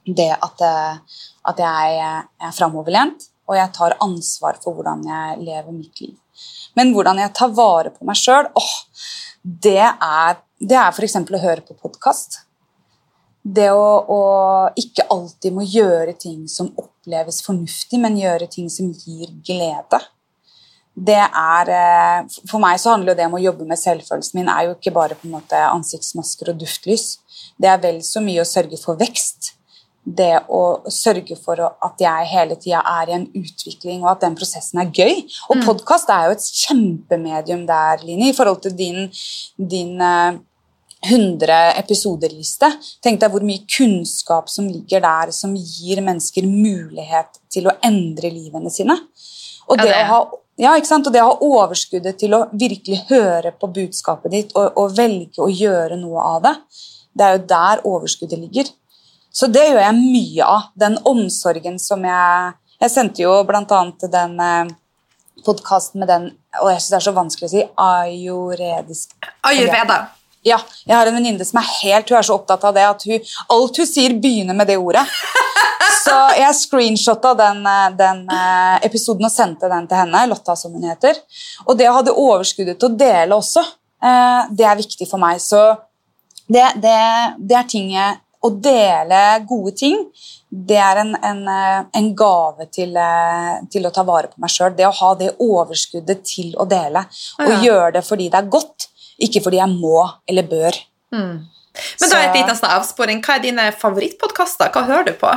Det at, eh, at jeg er framoverlent, og jeg tar ansvar for hvordan jeg lever mitt liv. Men hvordan jeg tar vare på meg sjøl, det er, det er f.eks. å høre på podkast. Det å, å ikke alltid må gjøre ting som oppleves fornuftig, men gjøre ting som gir glede. Det er, eh, For meg så handler det om å jobbe med selvfølelsen min er jo ikke bare på en måte ansiktsmasker og duftlys. Det er vel så mye å sørge for vekst. Det å sørge for at jeg hele tida er i en utvikling, og at den prosessen er gøy. Og Mm. podkast er jo et kjempemedium der, Line, i forhold til din, din eh, 100 episoder-liste. Tenk deg hvor mye kunnskap som ligger der, som gir mennesker mulighet til å endre livene sine. Og Ja, det, det- å ha, ja? Og det å ha overskuddet til å virkelig høre på budskapet ditt og, og velge å gjøre noe av det, det er jo der overskuddet ligger. Så det gjør jeg mye av. Den omsorgen som jeg Jeg sendte jo blant annet den eh, podkasten med den Og jeg syns det er så vanskelig å si ayuredisk Ayurveda. Ja, jeg har en venninne som er helt Hun er så opptatt av det at hun, alt hun sier, begynner med det ordet. *laughs* Så jeg screenshotta den, eh, den eh, episoden og sendte den til henne. Lotta, som hun heter. Og det å ha det overskuddet til å dele også, eh, det er viktig for meg. Så det, det, det er ting jeg Å dele gode ting, det er en, en, en gave til, til å ta vare på meg sjøl. Det å ha det overskuddet til å dele. Og Ja. gjøre det fordi det er godt, ikke fordi jeg må eller bør. Mm. Men da er et liten avsporing. Hva er dine favorittpodkaster? Hva hører du på?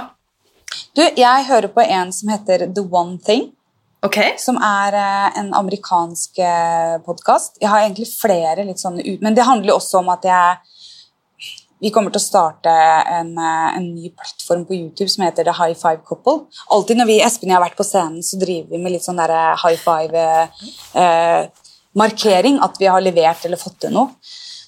Du, jeg hører på en som heter The One Thing, Okay. som er eh, en amerikansk podkast. Jeg har egentlig flere litt sånne ut, men det handler også om at jeg vi kommer til å starte en, eh, en ny plattform på YouTube som heter The High Five Couple. Alltid når vi Espen og jeg har vært på scenen, så driver vi med litt sånn der high five-markering. at vi har levert eller fått til noe.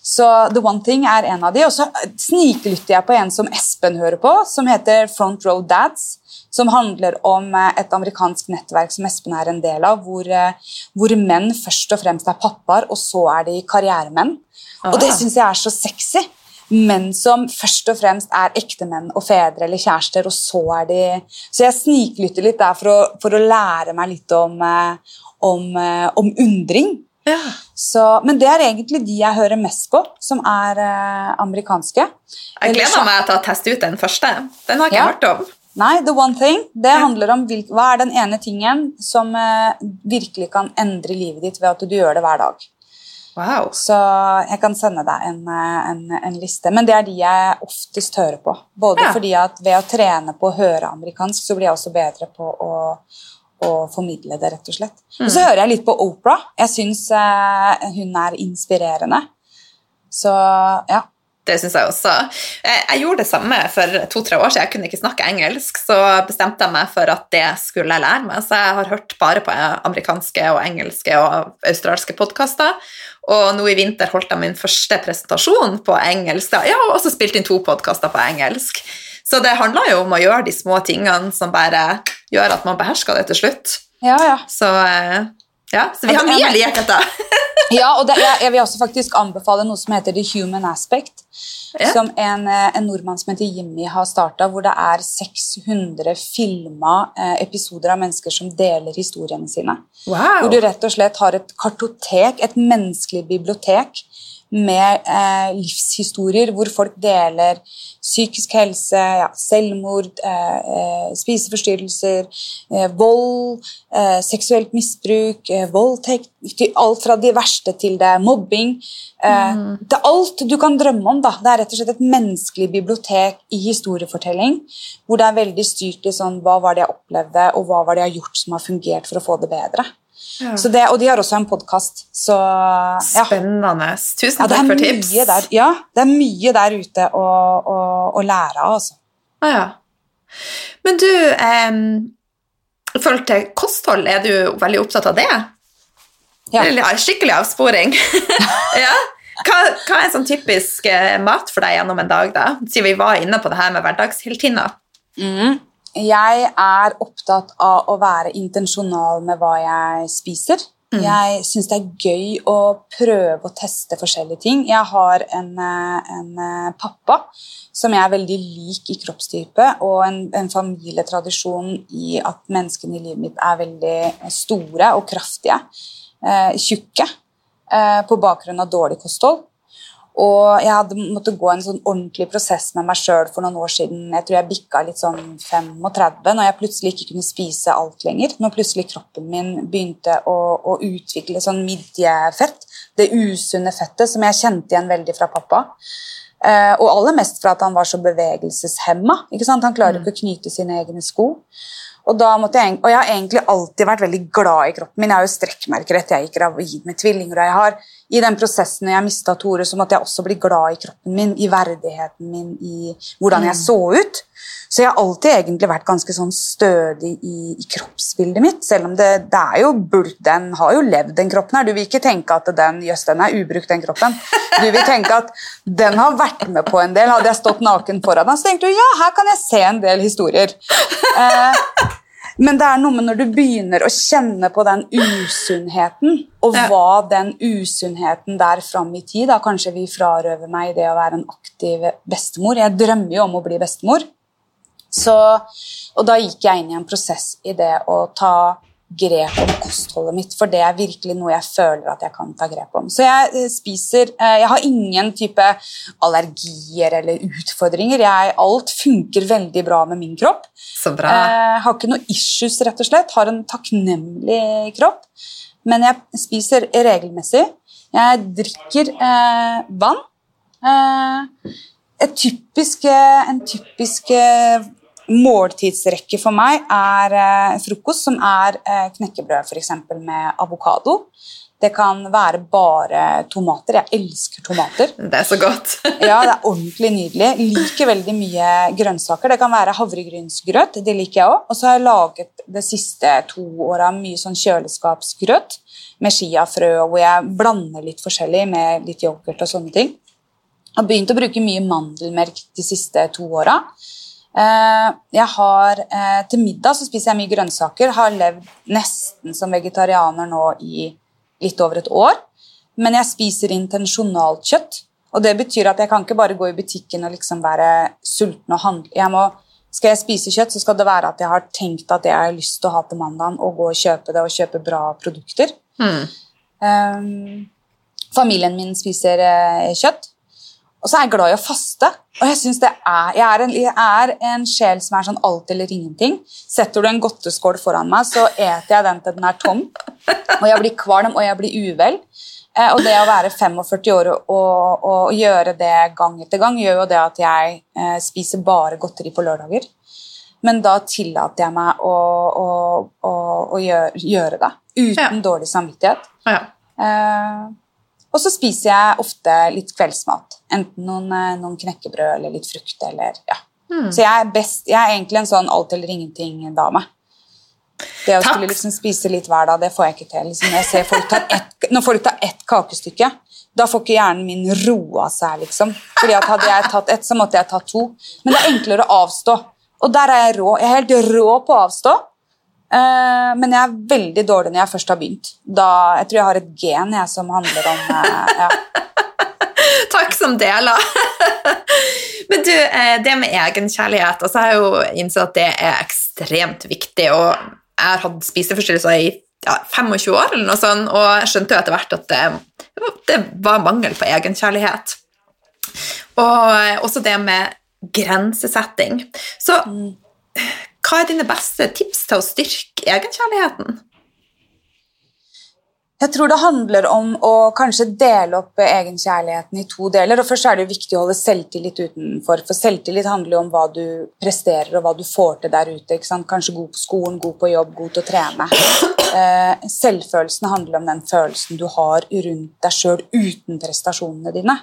Så The One Thing er en av de. Og så sniklytter jeg på en som Espen hører på, som heter Front Row Dads. Som handler om eh, et amerikansk nettverk som Espen er en del av, hvor, eh, hvor menn først og fremst er pappaer, og så er de karrieremenn. Og det Ah. syns jeg er så sexy. Menn som først og fremst er ektemenn og fedre eller kjærester, og så er de Så jeg sniklytter litt der for å, for å lære meg litt om, eh, om, om undring. Ja. Så, men det er egentlig de jeg hører mest på, som er eh, amerikanske. Jeg gleder meg til å teste ut den første. Den har ikke Ja. hørt om. Nei, The One Thing det Ja. handler om hvil, hva er den ene tingen som eh, virkelig kan endre livet ditt ved at du gjør det hver dag. Wow. Så jeg kan sende deg en, eh, en, en liste. Men det er de jeg oftest hører på. Både Ja. fordi at ved å trene på å høre amerikansk, så blir jeg også bedre på å, å formidle det, rett og slett. Og så hører jeg litt på Opera. Jeg syns eh, hun er inspirerende. Så ja. Det syns jeg også. Jeg, jeg gjorde det samme for to-tre år siden. Jeg kunne ikke snakke engelsk, så bestemte jeg meg for at det skulle jeg lære meg. Så jeg har hørt bare på amerikanske og engelske og australske podkaster. Og nå i vinter holdt jeg min første presentasjon på engelsk. Ja, og så spilte spilt inn to podkaster på engelsk. Så det handler jo om å gjøre de små tingene som bare gjør at man behersker det til slutt. Ja, ja. Så, eh, ja, så vi har mye likheter. *laughs* Ja, og det, jeg, jeg vil også faktisk anbefale noe som heter The Human Aspect. Ja. Som en, eh, en nordmann som heter Jimmy har starta, hvor det er 600 filma eh, episoder av mennesker som deler historiene sine. Wow. Hvor du rett og slett har et kartotek, et menneskelig bibliotek, med eh, livshistorier hvor folk deler psykisk helse, ja, selvmord, eh, eh, spiseforstyrrelser, eh, vold, eh, seksuelt misbruk, eh, voldtekt Alt fra de verste til det mobbing. Eh, Det er alt du kan drømme om. da. Det er rett og slett et menneskelig bibliotek i historiefortelling, hvor det er veldig styrt i sånn hva var det jeg opplevde, og hva var det jeg har gjort som har fungert for å få det bedre. Ja. Så det, og de har også en podkast, ja. Spennende. Tusen Ja, takk for tips. der, ja, det er mye der ute å, å, å lære av, altså. Ah, ja. Men du, eh, i forhold til kosthold, er du veldig opptatt av det? Ja. Skikkelig avsporing. *laughs* ja. Hva, hva er en sånn typisk eh, mat for deg gjennom en dag, da? Siden vi var inne på det her med hverdagsheltinner. Jeg er opptatt av å være intensjonal med hva jeg spiser. Jeg syns det er gøy å prøve å teste forskjellige ting. Jeg har en, eh, en eh, pappa som jeg er veldig lik i kroppstype, og en, en familietradisjon i at menneskene i livet mitt er veldig store og kraftige. Eh, tjukke. Eh, på bakgrunn av dårlig kosthold. Og jeg hadde måttet gå en sånn ordentlig prosess med meg sjøl for noen år siden. Jeg tror jeg bikka litt sånn 35 når jeg plutselig ikke kunne spise alt lenger. Når plutselig kroppen min begynte å, å utvikle sånn midjefett. Det usunne fettet som jeg kjente igjen veldig fra pappa. Eh, og aller mest fra at han var så bevegelseshemma. Ikke sant? Han klarer ikke å knyte sine egne sko. Og, jeg, og jeg har egentlig alltid vært veldig glad i kroppen min. Jeg har jo strekkmerker etter jeg gikk gravid med tvillinger. og jeg har I den prosessen når jeg mista Tore, så måtte jeg også bli glad i kroppen min, i verdigheten min, i hvordan jeg så ut. Så jeg har alltid egentlig vært ganske sånn stødig i, i kroppsbildet mitt. Selv om det, det er jo bulk, den har jo levd, den kroppen her. Du vil ikke tenke at den, jøss, den er ubrukt, den kroppen. Du vil tenke at den har vært med på en del. Hadde jeg stått naken foran deg, så tenkte du ja, her kan jeg se en del historier. Eh, men det er noe med når du begynner å kjenne på den usunnheten, og hva den usunnheten der fram i tid da Kanskje vi frarøver meg det å være en aktiv bestemor. Jeg drømmer jo om å bli bestemor. Så, og da gikk jeg inn i en prosess i det å ta grep om kostholdet mitt, for det er virkelig noe jeg føler at jeg kan ta grep om. Så jeg eh, spiser eh, Jeg har ingen type allergier eller utfordringer. Jeg, alt funker veldig bra med min kropp. Så bra. Jeg har ikke noe issues, rett og slett. Har en takknemlig kropp. Men jeg spiser regelmessig. Jeg drikker eh, vann. Eh, typisk, eh, en typisk eh, måltidsrekke for meg er eh, frokost, som er eh, knekkebrød eksempel, med avokado. Det kan være bare tomater. Jeg elsker tomater. Det er så godt. *laughs* Ja, det er ordentlig nydelig. Liker veldig mye grønnsaker. Det kan være havregrynsgrøt, det liker jeg òg. Og så har jeg laget de siste to åra mye sånn kjøleskapsgrøt med chiafrø, hvor jeg blander litt forskjellig med litt yoghurt og sånne ting. Jeg har begynt å bruke mye mandelmelk de siste to åra. Eh, Jeg har, eh, til middag så spiser jeg mye grønnsaker. Har levd nesten som vegetarianer nå i litt over et år. Men jeg spiser intensjonalt kjøtt. Og det betyr at jeg kan ikke bare gå i butikken og liksom være sulten og handle. Må, skal jeg spise kjøtt, så skal det være at jeg har tenkt at jeg har lyst til å ha til mandagen, og gå og kjøpe det og kjøpe bra produkter. Mm. Um, familien min spiser eh, kjøtt. Og så er jeg glad i å faste. Og jeg, synes det er, jeg, er en, jeg er en sjel som er sånn alt eller ingenting. Setter du en godteskål foran meg, så eter jeg den til den er tom. Og jeg blir kvalm, og jeg blir uvel. Eh, og det å være 45 år og, og, og gjøre det gang etter gang, gjør jo det at jeg eh, spiser bare godteri på lørdager. Men da tillater jeg meg å, å, å, å gjøre, gjøre det uten Ja. dårlig samvittighet. Ja. Eh, Og så spiser jeg ofte litt kveldsmat. Enten noen, eh, noen knekkebrød eller litt frukt. eller ja. Så jeg er, best, jeg er egentlig en sånn alt eller ingenting-dame. Det å Takk. skulle liksom spise litt hver dag, det får jeg ikke til. Liksom, jeg ser folk tar ett, når folk tar ett kakestykke, da får ikke hjernen min roa seg, liksom. Fordi at hadde jeg tatt ett, så måtte jeg tatt to. Men det er enklere å avstå. Og der er jeg rå. Jeg er helt rå på å avstå. Eh, men jeg er veldig dårlig når jeg først har begynt. Da, jeg tror jeg har et gen jeg, som handler om eh, ja. *laughs* Takk som deler. *laughs* Men du, eh, det med egenkjærlighet altså Jeg har jo innsett at det er ekstremt viktig. og Jeg har hatt spiseforstyrrelser i ja, 25 år, eller noe sånt, og jeg skjønte jo etter hvert at det, det var mangel på egenkjærlighet. Og også det med grensesetting. Så hva er dine beste tips til å styrke egenkjærligheten? Jeg tror det handler om å kanskje dele opp egenkjærligheten i to deler. og Først er det viktig å holde selvtillit utenfor, for selvtillit handler jo om hva du presterer og hva du får til der ute. Kanskje god på skolen, god på jobb, god til å trene. Eh, selvfølelsen handler om den følelsen du har rundt deg sjøl uten prestasjonene dine.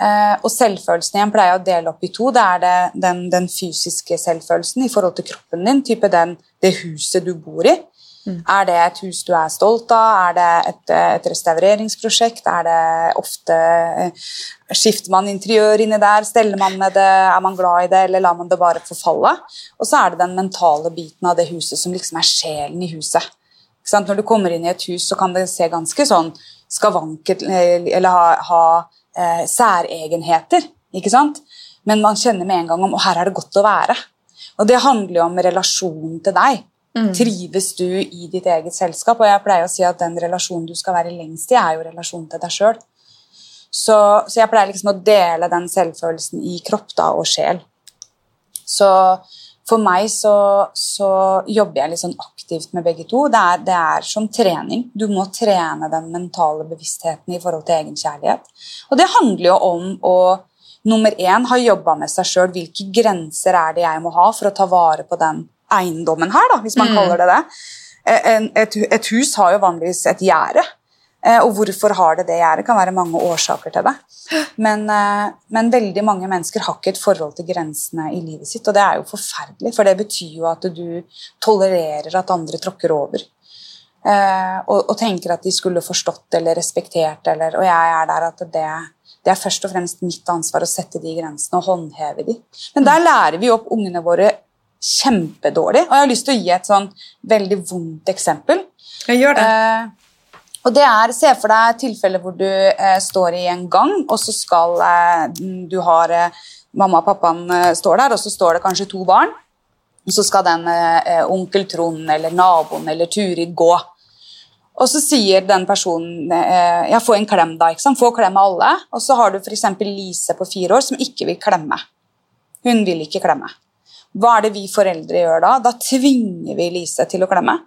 Eh, og selvfølelsen igjen pleier jeg å dele opp i to. Det er det, den, den fysiske selvfølelsen i forhold til kroppen din, type den, det huset du bor i. Er det et hus du er stolt av? Er det et, et restaureringsprosjekt? Er det ofte eh, Skifter man interiør inni der? Steller man med det? Er man glad i det, eller lar man det bare forfalle? Og så er det den mentale biten av det huset som liksom er sjelen i huset. Når du kommer inn i et hus, så kan det se ganske sånn skavanket eller ha, ha eh, særegenheter, ikke sant? Men man kjenner med en gang om å her er det godt å være. Og det handler jo om relasjonen til deg. Trives du i ditt eget selskap? Og jeg pleier å si at den relasjonen du skal være lengst i, er jo relasjonen til deg sjøl. Så, så jeg pleier liksom å dele den selvfølelsen i kropp da, og sjel. Så for meg så, så jobber jeg litt sånn aktivt med begge to. Det er, det er som trening. Du må trene den mentale bevisstheten i forhold til egenkjærlighet. Og det handler jo om å nummer én ha jobba med seg sjøl. Hvilke grenser er det jeg må ha for å ta vare på den eiendommen her, da, hvis man kaller det det. En, et, et hus har jo vanligvis et gjerde. Eh, Og hvorfor har det det gjerdet? kan være mange årsaker til det. Men, eh, men veldig mange mennesker har ikke et forhold til grensene i livet sitt, og det er jo forferdelig, for det betyr jo at du tolererer at andre tråkker over. Eh, og, og tenker at de skulle forstått eller respektert, eller, og jeg er der at det, det er først og fremst mitt ansvar å sette de grensene og håndheve de. Men der lærer vi opp ungene våre kjempedårlig, og jeg har lyst til å gi et sånn veldig vondt eksempel. Jeg gjør det. Eh, og det er, Se for deg tilfeller hvor du eh, står i en gang, og så skal eh, du har eh, Mamma og pappaen eh, står der, og så står det kanskje to barn. Og så skal den eh, onkel Trond eller naboen eller Turid gå. Og så sier den personen eh, ja, få en klem da, ikke sant? få klem av alle. Og så har du f.eks. Lise på fire år som ikke vil klemme. Hun vil ikke klemme. Hva er det vi foreldre gjør da? Da tvinger vi Lise til å klemme.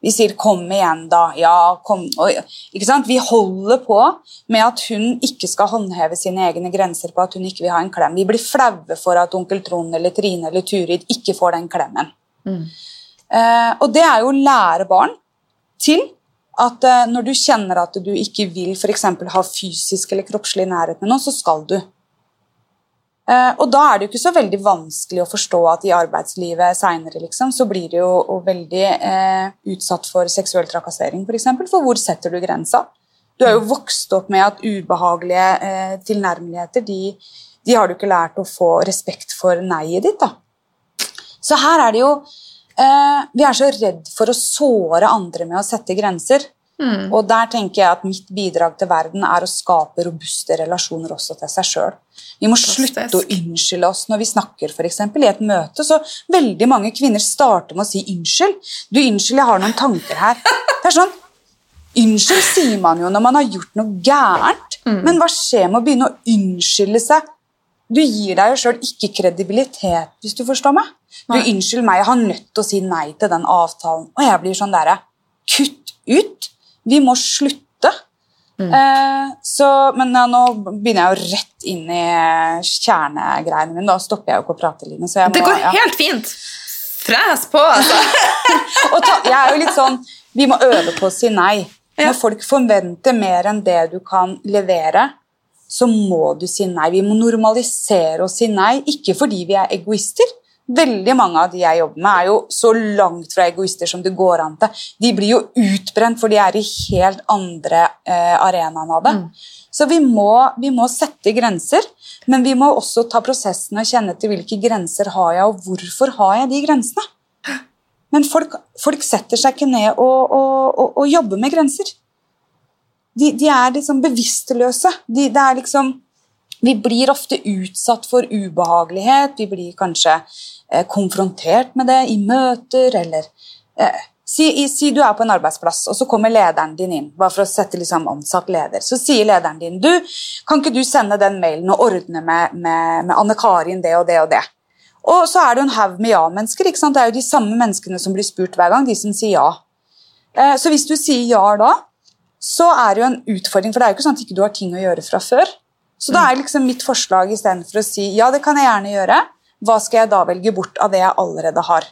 Vi sier 'kom igjen, da'. Ja, kom. Ikke sant? Vi holder på med at hun ikke skal håndheve sine egne grenser på at hun ikke vil ha en klem. Vi blir flaue for at onkel Trond eller Trine eller Turid ikke får den klemmen. Eh, og det er jo å lære barn til at eh, når du kjenner at du ikke vil eksempel ha fysisk eller kroppslig nærhet med noen, så skal du. Eh, og da er det jo ikke så veldig vanskelig å forstå at i arbeidslivet seinere liksom, så blir du jo veldig eh, utsatt for seksuell trakassering, f.eks. For, eksempel, for hvor setter du grensa? Du er jo vokst opp med at ubehagelige eh, tilnærmeligheter de, de har du ikke lært å få respekt for nei-et ditt. da. Så her er det jo eh, Vi er så redd for å såre andre med å sette grenser. Og der tenker jeg at mitt bidrag til verden er å skape robuste relasjoner også til seg sjøl. Vi må slutte å unnskylde oss når vi snakker eksempel, i et møte. Så veldig mange kvinner starter med å si 'unnskyld'. Du, unnskyld, jeg har noen tanker her. Det er sånn, Unnskyld sier man jo når man har gjort noe gærent, men hva skjer med å begynne å unnskylde seg? Du gir deg jo sjøl ikke kredibilitet, hvis du forstår meg. Du, unnskyld meg, jeg har nødt til å si nei til den avtalen. Og jeg blir sånn derre Kutt ut! Vi må slutte. Eh, så, men ja, nå begynner jeg jo rett inn i kjernegreiene mine. Da stopper jeg jo ikke å prate, Line. Må, Det går ja. helt fint. Fres på, altså. *laughs* Ta, jeg er jo litt sånn Vi må øve på å si nei. Når folk forventer mer enn det du kan levere, så må du si nei. Vi må normalisere å si nei, ikke fordi vi er egoister. Veldig mange av de jeg jobber med, er jo så langt fra egoister som det går an til. De blir jo utbrent, for de er i helt andre eh, arenaen av det. Så vi må, vi må sette grenser, men vi må også ta prosessen og kjenne til hvilke grenser har jeg, og hvorfor har jeg de grensene. Men folk, folk setter seg ikke ned og, og, og, og jobber med grenser. De, de er liksom bevisstløse. De, det er liksom Vi blir ofte utsatt for ubehagelighet. Vi blir kanskje konfrontert med det i møter eller eh, si, si du er på en arbeidsplass, og så kommer lederen din inn. bare for å sette liksom ansatt leder. Så sier lederen din du, kan ikke du sende den mailen og ordne med, med, med Anne Karin det og det og det. Og så er det en haug med ja-mennesker. ikke sant? Det er jo de samme menneskene som blir spurt hver gang, de som sier ja. Eh, Så hvis du sier ja da, så er det jo en utfordring, for det er jo ikke sånn at ikke du har ting å gjøre fra før. Så da er liksom mitt forslag istedenfor å si ja, det kan jeg gjerne gjøre, hva skal jeg da velge bort av det jeg allerede har?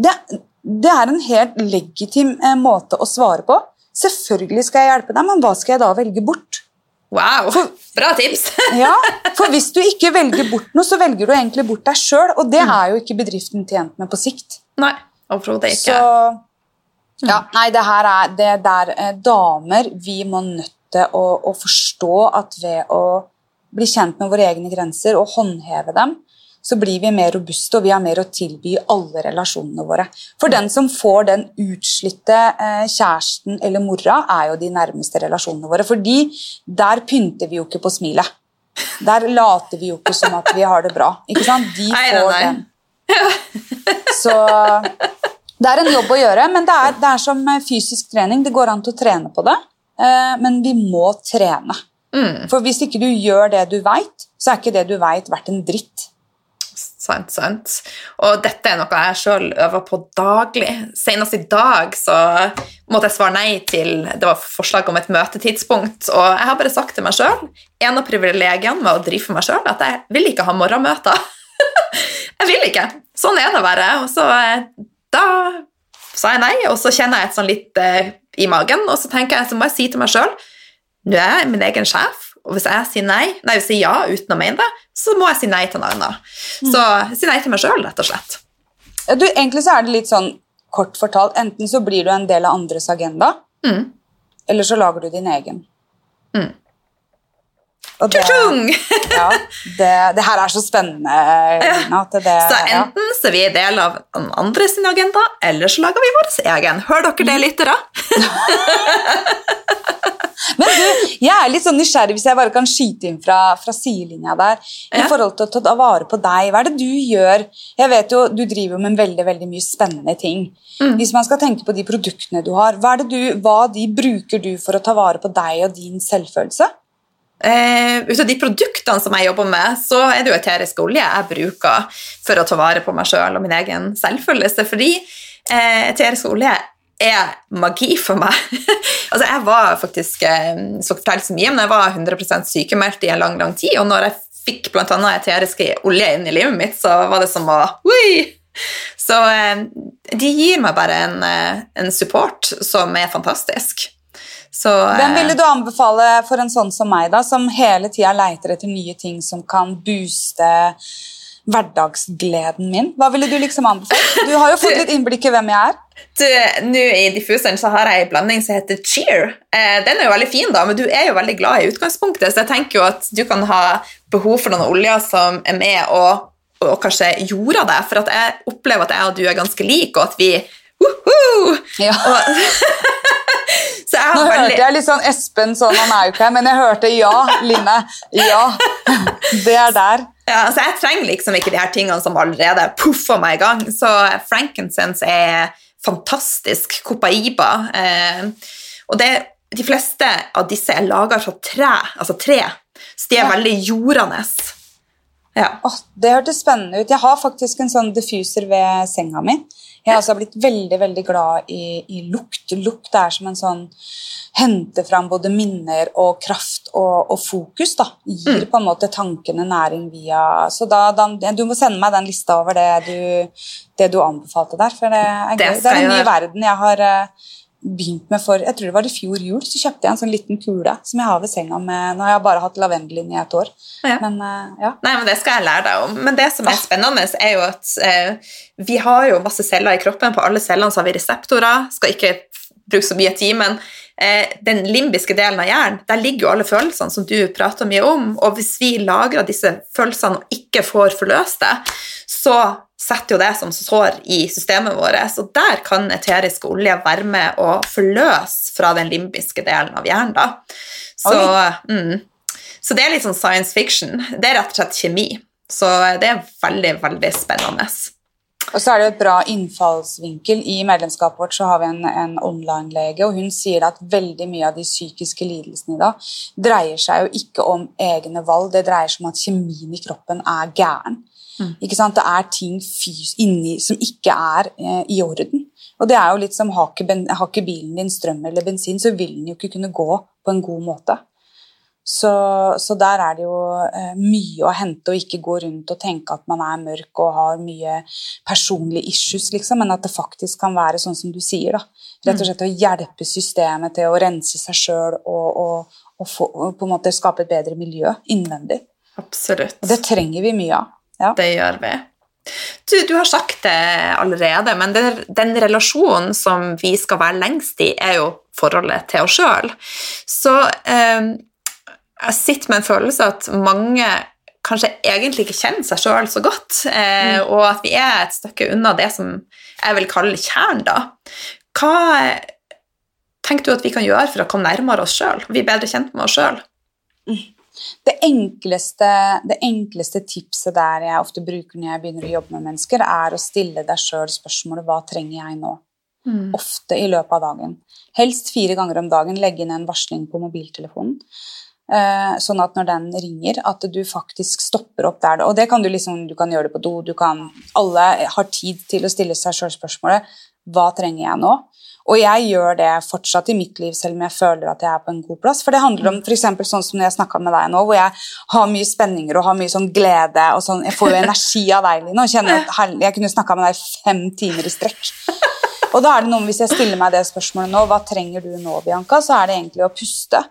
Det, det er en helt legitim eh, måte å svare på. Selvfølgelig skal jeg hjelpe deg, men hva skal jeg da velge bort? Wow, bra tips! *laughs* Ja, For hvis du ikke *laughs* velger bort noe, så velger du egentlig bort deg sjøl, og det er jo ikke bedriften tjent med på sikt. Nei, overhodet Så ja, nei, det her er det der eh, damer Vi må nødt til å, å forstå at ved å bli kjent med våre egne grenser og håndheve dem, så blir vi mer robuste og vi har mer å tilby i alle relasjonene våre. For den som får den utslitte eh, kjæresten eller mora, er jo de nærmeste relasjonene våre. Fordi der pynter vi jo ikke på smilet. Der later vi jo ikke som at vi har det bra. Ikke sant? De får den. Så det er en jobb å gjøre, men det er, det er som fysisk trening. Det går an til å trene på det, eh, men vi må trene. Mm, For hvis ikke du gjør det du veit, så er ikke det du veit, verdt en dritt. Sant, sant. Og dette er noe jeg sjøl øver på daglig. Senest i dag så måtte jeg svare nei til det var forslag om et møtetidspunkt, og jeg har bare sagt til meg sjøl En av privilegiene med å drive for meg sjøl at jeg vil ikke ha morgenmøter. *laughs* jeg vil ikke. Sånn er det bare. Og så eh, da sa jeg nei, og så kjenner jeg et sånn litt eh, i magen, og så tenker jeg, så må jeg si til meg sjøl Nå er jeg min egen sjef, og hvis jeg sier nei, nei, hvis jeg sier ja uten å mene det, så må jeg si nei til en annen. Så si nei til meg sjøl, rett og slett. Du, egentlig så er det litt sånn kort fortalt, enten så blir du en del av andres agenda, Mm. eller så lager du din egen. Mm. Og det, *laughs* ja, det, det her er så spennende, Lina. Det, Så ja. enten så er del av andre sin agenda, eller så lager vi vår egen. Hører dere det, lyttere? *laughs* Men du, jeg er litt sånn nysgjerrig hvis jeg bare kan skyte inn fra, fra sidelinja der. I Ja. forhold til å ta vare på deg. Hva er det du gjør? Jeg vet jo, Du driver jo med veldig veldig mye spennende ting. Mm. Hvis man skal tenke på de produktene du har, hva, det du, hva de bruker du for å ta vare på deg og din selvfølelse? Eh, ut av de produktene som jeg jobber med, så er det jo eterisk olje jeg bruker for å ta vare på meg sjøl og min egen selvfølelse. Fordi uh, eterisk olje er magi for meg. *laughs* altså, jeg var faktisk uh, så fortelle så mye, men jeg var 100% sykemeldt i en lang, lang tid. Og når jeg fikk annet eterisk olje inn i livet mitt, så var det som å Ui! Så eh, de gir meg bare en, eh, en support som er fantastisk. Så, Hvem eh, ville du anbefale for en sånn som meg, da, som hele tida leiter etter nye ting som kan booste hverdagsgleden min? Hva ville du liksom anbefalt? Du har jo fått litt innblikk i hvem jeg er. Du, Nå I diffuseren så har jeg en blanding som heter Cheer. Eh, den er jo veldig fin, da, men du er jo veldig glad i utgangspunktet, så jeg tenker jo at du kan ha behov for noen oljer som er med og, og kanskje jorda deg, for at jeg opplever at jeg og du er ganske like, og at vi Woohoo! Ja. Og, *laughs* så jeg Nå hørte jeg litt sånn Espen sånn, han er jo ikke her, men jeg hørte ja, Line. Ja. *laughs* Det er der. Ja, altså jeg trenger liksom ikke de her tingene som allerede puffer meg i gang. Så frankincense er fantastisk. Copaiba. Eh, og det, de fleste av disse er laga fra tre, altså tre, så de er Ja. veldig jordende. Ja. Oh, det hørtes spennende ut. Jeg har faktisk en sånn diffuser ved senga mi. Jeg har også blitt veldig veldig glad i, i lukt. Lukt er som en sånn Hente fram både minner og kraft og, og fokus. da. Gir på en måte tankene næring via Så da, da, Du må sende meg den lista over det du, det du anbefalte der, for det er gøy. Det det er en ny verden jeg har, eh, begynt med for Jeg tror det var i fjor jul, så kjøpte jeg en sånn liten kule som jeg har ved senga med Nå har jeg bare hatt lavendel i et år. Ja. Men eh, ja. Nei, men Det skal jeg lære deg om. Men det som er Ah. spennende, er jo at eh, vi har jo masse celler i kroppen. På alle cellene så har vi reseptorer. Skal ikke bruke så mye tid, men eh, den limbiske delen av hjernen, der ligger jo alle følelsene som du prater mye om. Og hvis vi lagrer disse følelsene og ikke får forløst det, så setter jo det som sår i systemet vårt. Og der kan eterisk olje være med å forløse fra den limbiske delen av hjernen. da. Så, mm, så det er litt sånn science fiction. Det er rett og slett kjemi. Så det er veldig, veldig spennende. Og så er det et bra innfallsvinkel. I medlemskapet vårt så har vi en, en online-lege, og hun sier at veldig mye av de psykiske lidelsene i dag dreier seg jo ikke om egne valg, det dreier seg om at kjemien i kroppen er gæren. Ikke sant? Det er ting inni som ikke er eh, i orden. Og det er jo litt som har ikke, har ikke bilen din strøm eller bensin, så vil den jo ikke kunne gå på en god måte. Så, så der er det jo eh, mye å hente, og ikke gå rundt og tenke at man er mørk og har mye personlige issues, liksom, men at det faktisk kan være sånn som du sier. da. Rett og slett å hjelpe systemet til å rense seg sjøl og, og, og, få, og på en måte skape et bedre miljø innvendig. Absolutt. Og det trenger vi mye av. Ja. Det gjør vi. Du, du har sagt det allerede, men den, den relasjonen som vi skal være lengst i, er jo forholdet til oss sjøl. Så eh, jeg sitter med en følelse at mange kanskje egentlig ikke kjenner seg sjøl så godt, eh, og at vi er et stykke unna det som jeg vil kalle kjernen, da. Hva tenker du at vi kan gjøre for å komme nærmere oss sjøl, bli bedre kjent med oss sjøl? Det enkleste, det enkleste tipset der jeg ofte bruker når jeg begynner å jobbe med mennesker, er å stille deg sjøl spørsmålet 'Hva trenger jeg nå?' Ofte i løpet av dagen. Helst fire ganger om dagen. Legge inn en varsling på mobiltelefonen. Eh, sånn at når den ringer, at du faktisk stopper opp der. Og det kan du liksom, du kan gjøre det på do. Du kan, alle har tid til å stille seg sjøl spørsmålet 'Hva trenger jeg nå?' Og jeg gjør det fortsatt i mitt liv, selv om jeg føler at jeg er på en god plass. For det handler om for eksempel sånn som når jeg snakka med deg nå, hvor jeg har mye spenninger og har mye sånn glede. og sånn, Jeg får jo energi av deg, Line, og kjenner at jeg kunne snakka med deg fem timer i strekk. *laughs* Og da er det noe, Hvis jeg stiller meg det spørsmålet nå, hva trenger du nå, Bianca, så er det egentlig å puste.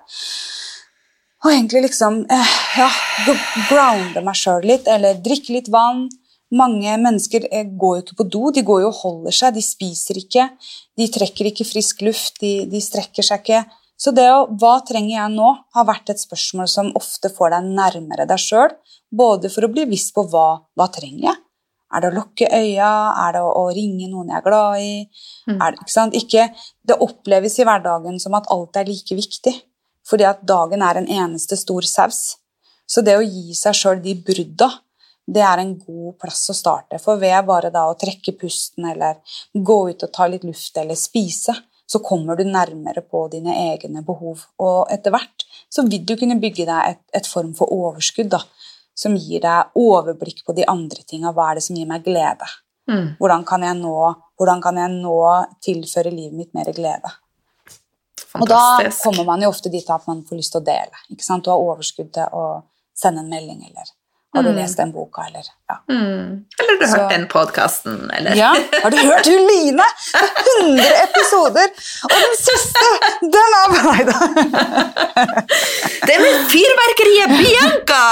Og egentlig liksom eh, ja, grounde meg sjøl litt, eller drikke litt vann. Mange mennesker eh, går jo ikke på do, de går jo og holder seg, de spiser ikke. De trekker ikke frisk luft, de, de strekker seg ikke. Så det å 'hva trenger jeg nå?' har vært et spørsmål som ofte får deg nærmere deg sjøl. Både for å bli visst på hva, hva trenger jeg Er det å lukke øya? Er det å, å ringe noen jeg er glad i? Er det, ikke sant? Ikke, det oppleves i hverdagen som at alt er like viktig. Fordi at dagen er en eneste stor saus. Så det å gi seg sjøl de brudda, det er en god plass å starte. For ved bare da å trekke pusten eller gå ut og ta litt luft eller spise, så kommer du nærmere på dine egne behov. Og etter hvert så vil du kunne bygge deg et, et form for overskudd da, som gir deg overblikk på de andre tinga. Hva er det som gir meg glede? Mm. Hvordan kan jeg nå, hvordan kan jeg nå tilføre livet mitt mer glede? Og da kommer man jo ofte dit at man får lyst til å dele. Du har overskudd til å sende en melding, eller har du Mm. lest den boka, eller ja. Mm. Eller du har Så- hørt den podkasten, eller ja. Har du hørt hun Line? 100 episoder! Og den siste, den er Nei da. Det med fyrverkeriet Bianca!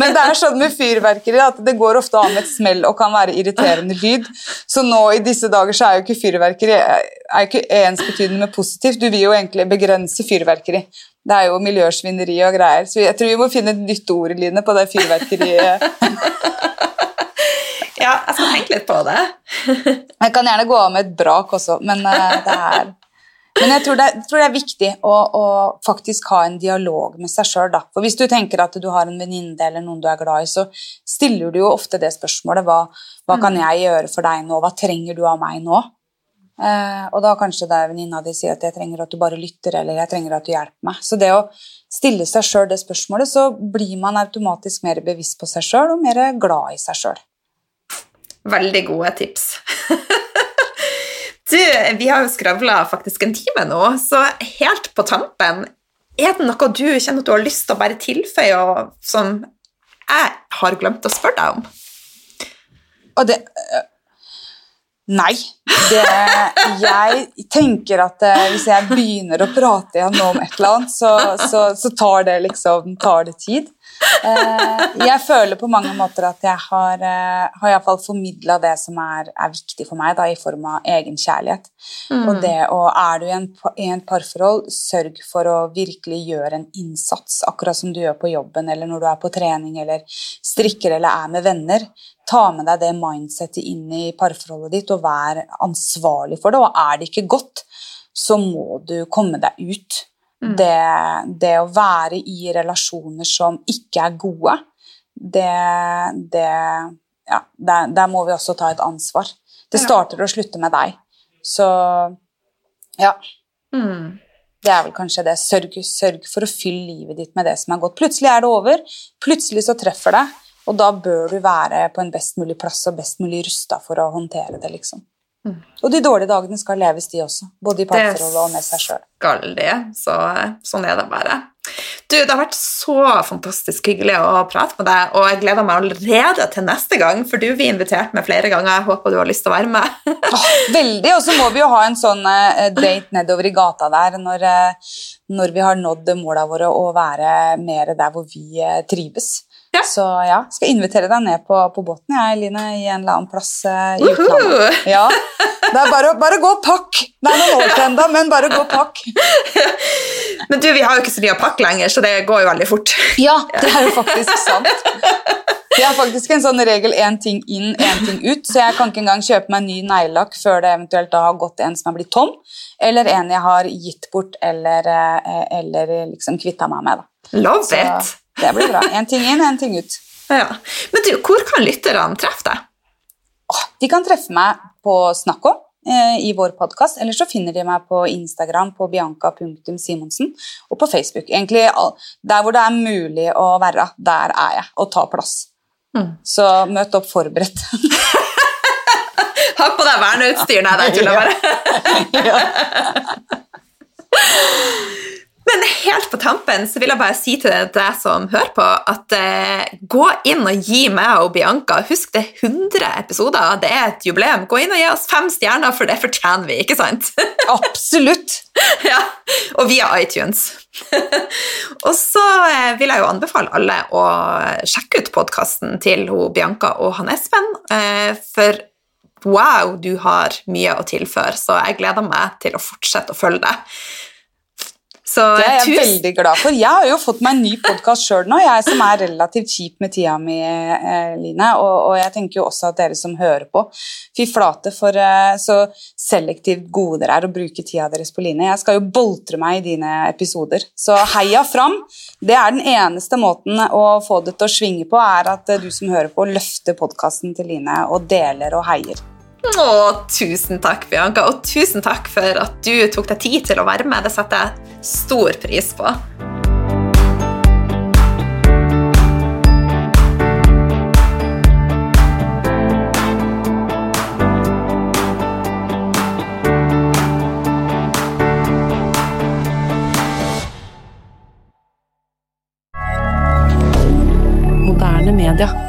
Men det er sånn med fyrverkeri at det går ofte an med et smell og kan være irriterende lyd. Så nå i disse dager så er jo ikke fyrverkeri er jo ikke ensbetydende med positivt. Du vil jo egentlig begrense fyrverkeri. Det er jo miljøsvineri og greier. Så jeg tror vi må finne et nytt ord Line, på det fyrverkeriet. *laughs* Ja, jeg skal tenke litt på det. *laughs* Jeg kan gjerne gå av med et brak også, men eh, det er men jeg tror det, er- jeg tror det er viktig å, å faktisk ha en dialog med seg sjøl. For hvis du tenker at du har en venninne eller noen du er glad i, så stiller du jo ofte det spørsmålet hva, hva kan jeg gjøre for deg nå, hva trenger du av meg nå? Eh, og da kanskje det er venninna di sier at jeg trenger at du bare lytter, eller jeg trenger at du hjelper meg. Så det å stille seg sjøl det spørsmålet, så blir man automatisk mer bevisst på seg sjøl og mer glad i seg sjøl. Veldig gode tips. *laughs* Du, vi har jo skravla faktisk en time nå, så helt på tampen Er det noe du kjenner at du har lyst til å bare tilføye, og som jeg har glemt å spørre deg om? Og det, øh, Nei. Det, jeg tenker at eh, hvis jeg begynner å prate igjen om et eller annet, så, så, så tar det liksom tar det tid. Eh, jeg føler på mange måter at jeg har, eh, har iallfall formidla det som er, er, viktig for meg, da, i form av egenkjærlighet. Mm. Og det å Er du i, en, i en parforhold, sørg for å virkelig gjøre en innsats, akkurat som du gjør på jobben, eller når du er på trening, eller strikker eller er med venner ta med deg det mindsettet inn i parforholdet ditt og vær ansvarlig for det. Og er det ikke godt, så må du komme deg ut. Mm. Det, det, å være i relasjoner som ikke er gode, det, det ja, der, der, må vi også ta et ansvar. Det starter og slutter med deg. Så ja. Mm. Det er vel kanskje det. Sørg, sørg for å fylle livet ditt med det som er godt. Plutselig er det over. Plutselig så treffer det. Og da bør du være på en best mulig plass og best mulig rusta for å håndtere det. liksom. Mm. Og de dårlige dagene skal leves, de også. Både i parforholdet og med seg sjøl. Skal de, så sånn er det bare. Du, Det har vært så fantastisk hyggelig å prate med deg, og jeg gleder meg allerede til neste gang, for du blir invitert med flere ganger. Jeg håper du har lyst til å være med. *laughs* oh, veldig, og så må vi jo ha en sånn uh, date nedover i gata der når, uh, når vi har nådd måla våre, å være mer der hvor vi uh, trives. Ja. Så ja, skal invitere deg ned på, på båten jeg, Line, i en eller annen plass uh, i uh -huh. utlandet. Ja. Det er bare, bare gå og pakk! Det er noen år til ennå, men bare gå og pakk. *laughs* men du, vi har jo ikke så mye å pakke lenger, så det går jo veldig fort. Ja, det er jo faktisk sant. Jeg har faktisk en sånn regel én ting inn, én ting ut, så jeg kan ikke engang kjøpe meg ny neglelakk før det eventuelt da har gått en som er blitt tom, eller en jeg har gitt bort eller, eh, eller liksom kvitta meg med. Da. Love så, it! Det blir bra. Én ting inn, én ting ut. Ja. Men du, hvor kan lytterne treffe deg? De kan treffe meg på Snakko eh, i vår podkast, eller så finner de meg på Instagram på bianca.simonsen, og på Facebook. Egentlig der hvor det er mulig å være, der er jeg, og ta plass. Mm. Så møt opp forberedt. *laughs* Ha på deg verneutstyr. Nei, det er tull *laughs* bare. ja. *laughs* Men helt på tampen så vil jeg bare si til deg som hører på, at eh, gå inn og gi meg og Bianca Husk det er 100 episoder, det er et jubileum. Gå inn og gi oss fem stjerner, for det fortjener vi, ikke sant? *laughs* Absolutt. ja, Og via iTunes. *laughs* og så eh, vil jeg jo anbefale alle å sjekke ut podkasten til Bianca og han Espen, eh, for wow, du har mye å tilføre, så jeg gleder meg til å fortsette å følge deg. Så, det er jeg tusen... veldig glad for. Jeg har jo fått meg en ny podkast sjøl nå, jeg som er relativt kjip med tida mi, eh, Line. Og, og, jeg tenker jo også at dere som hører på, fy flate for eh, så selektivt gode dere er å bruke tida deres på Line. Jeg skal jo boltre meg i dine episoder. Så heia fram! Det er den eneste måten å få det til å svinge på, er at eh, du som hører på, løfter podkasten til Line og deler og heier. Å, tusen takk, Bianca, og tusen takk for at du tok deg tid til å være med. Det setter jeg stor pris på. Media.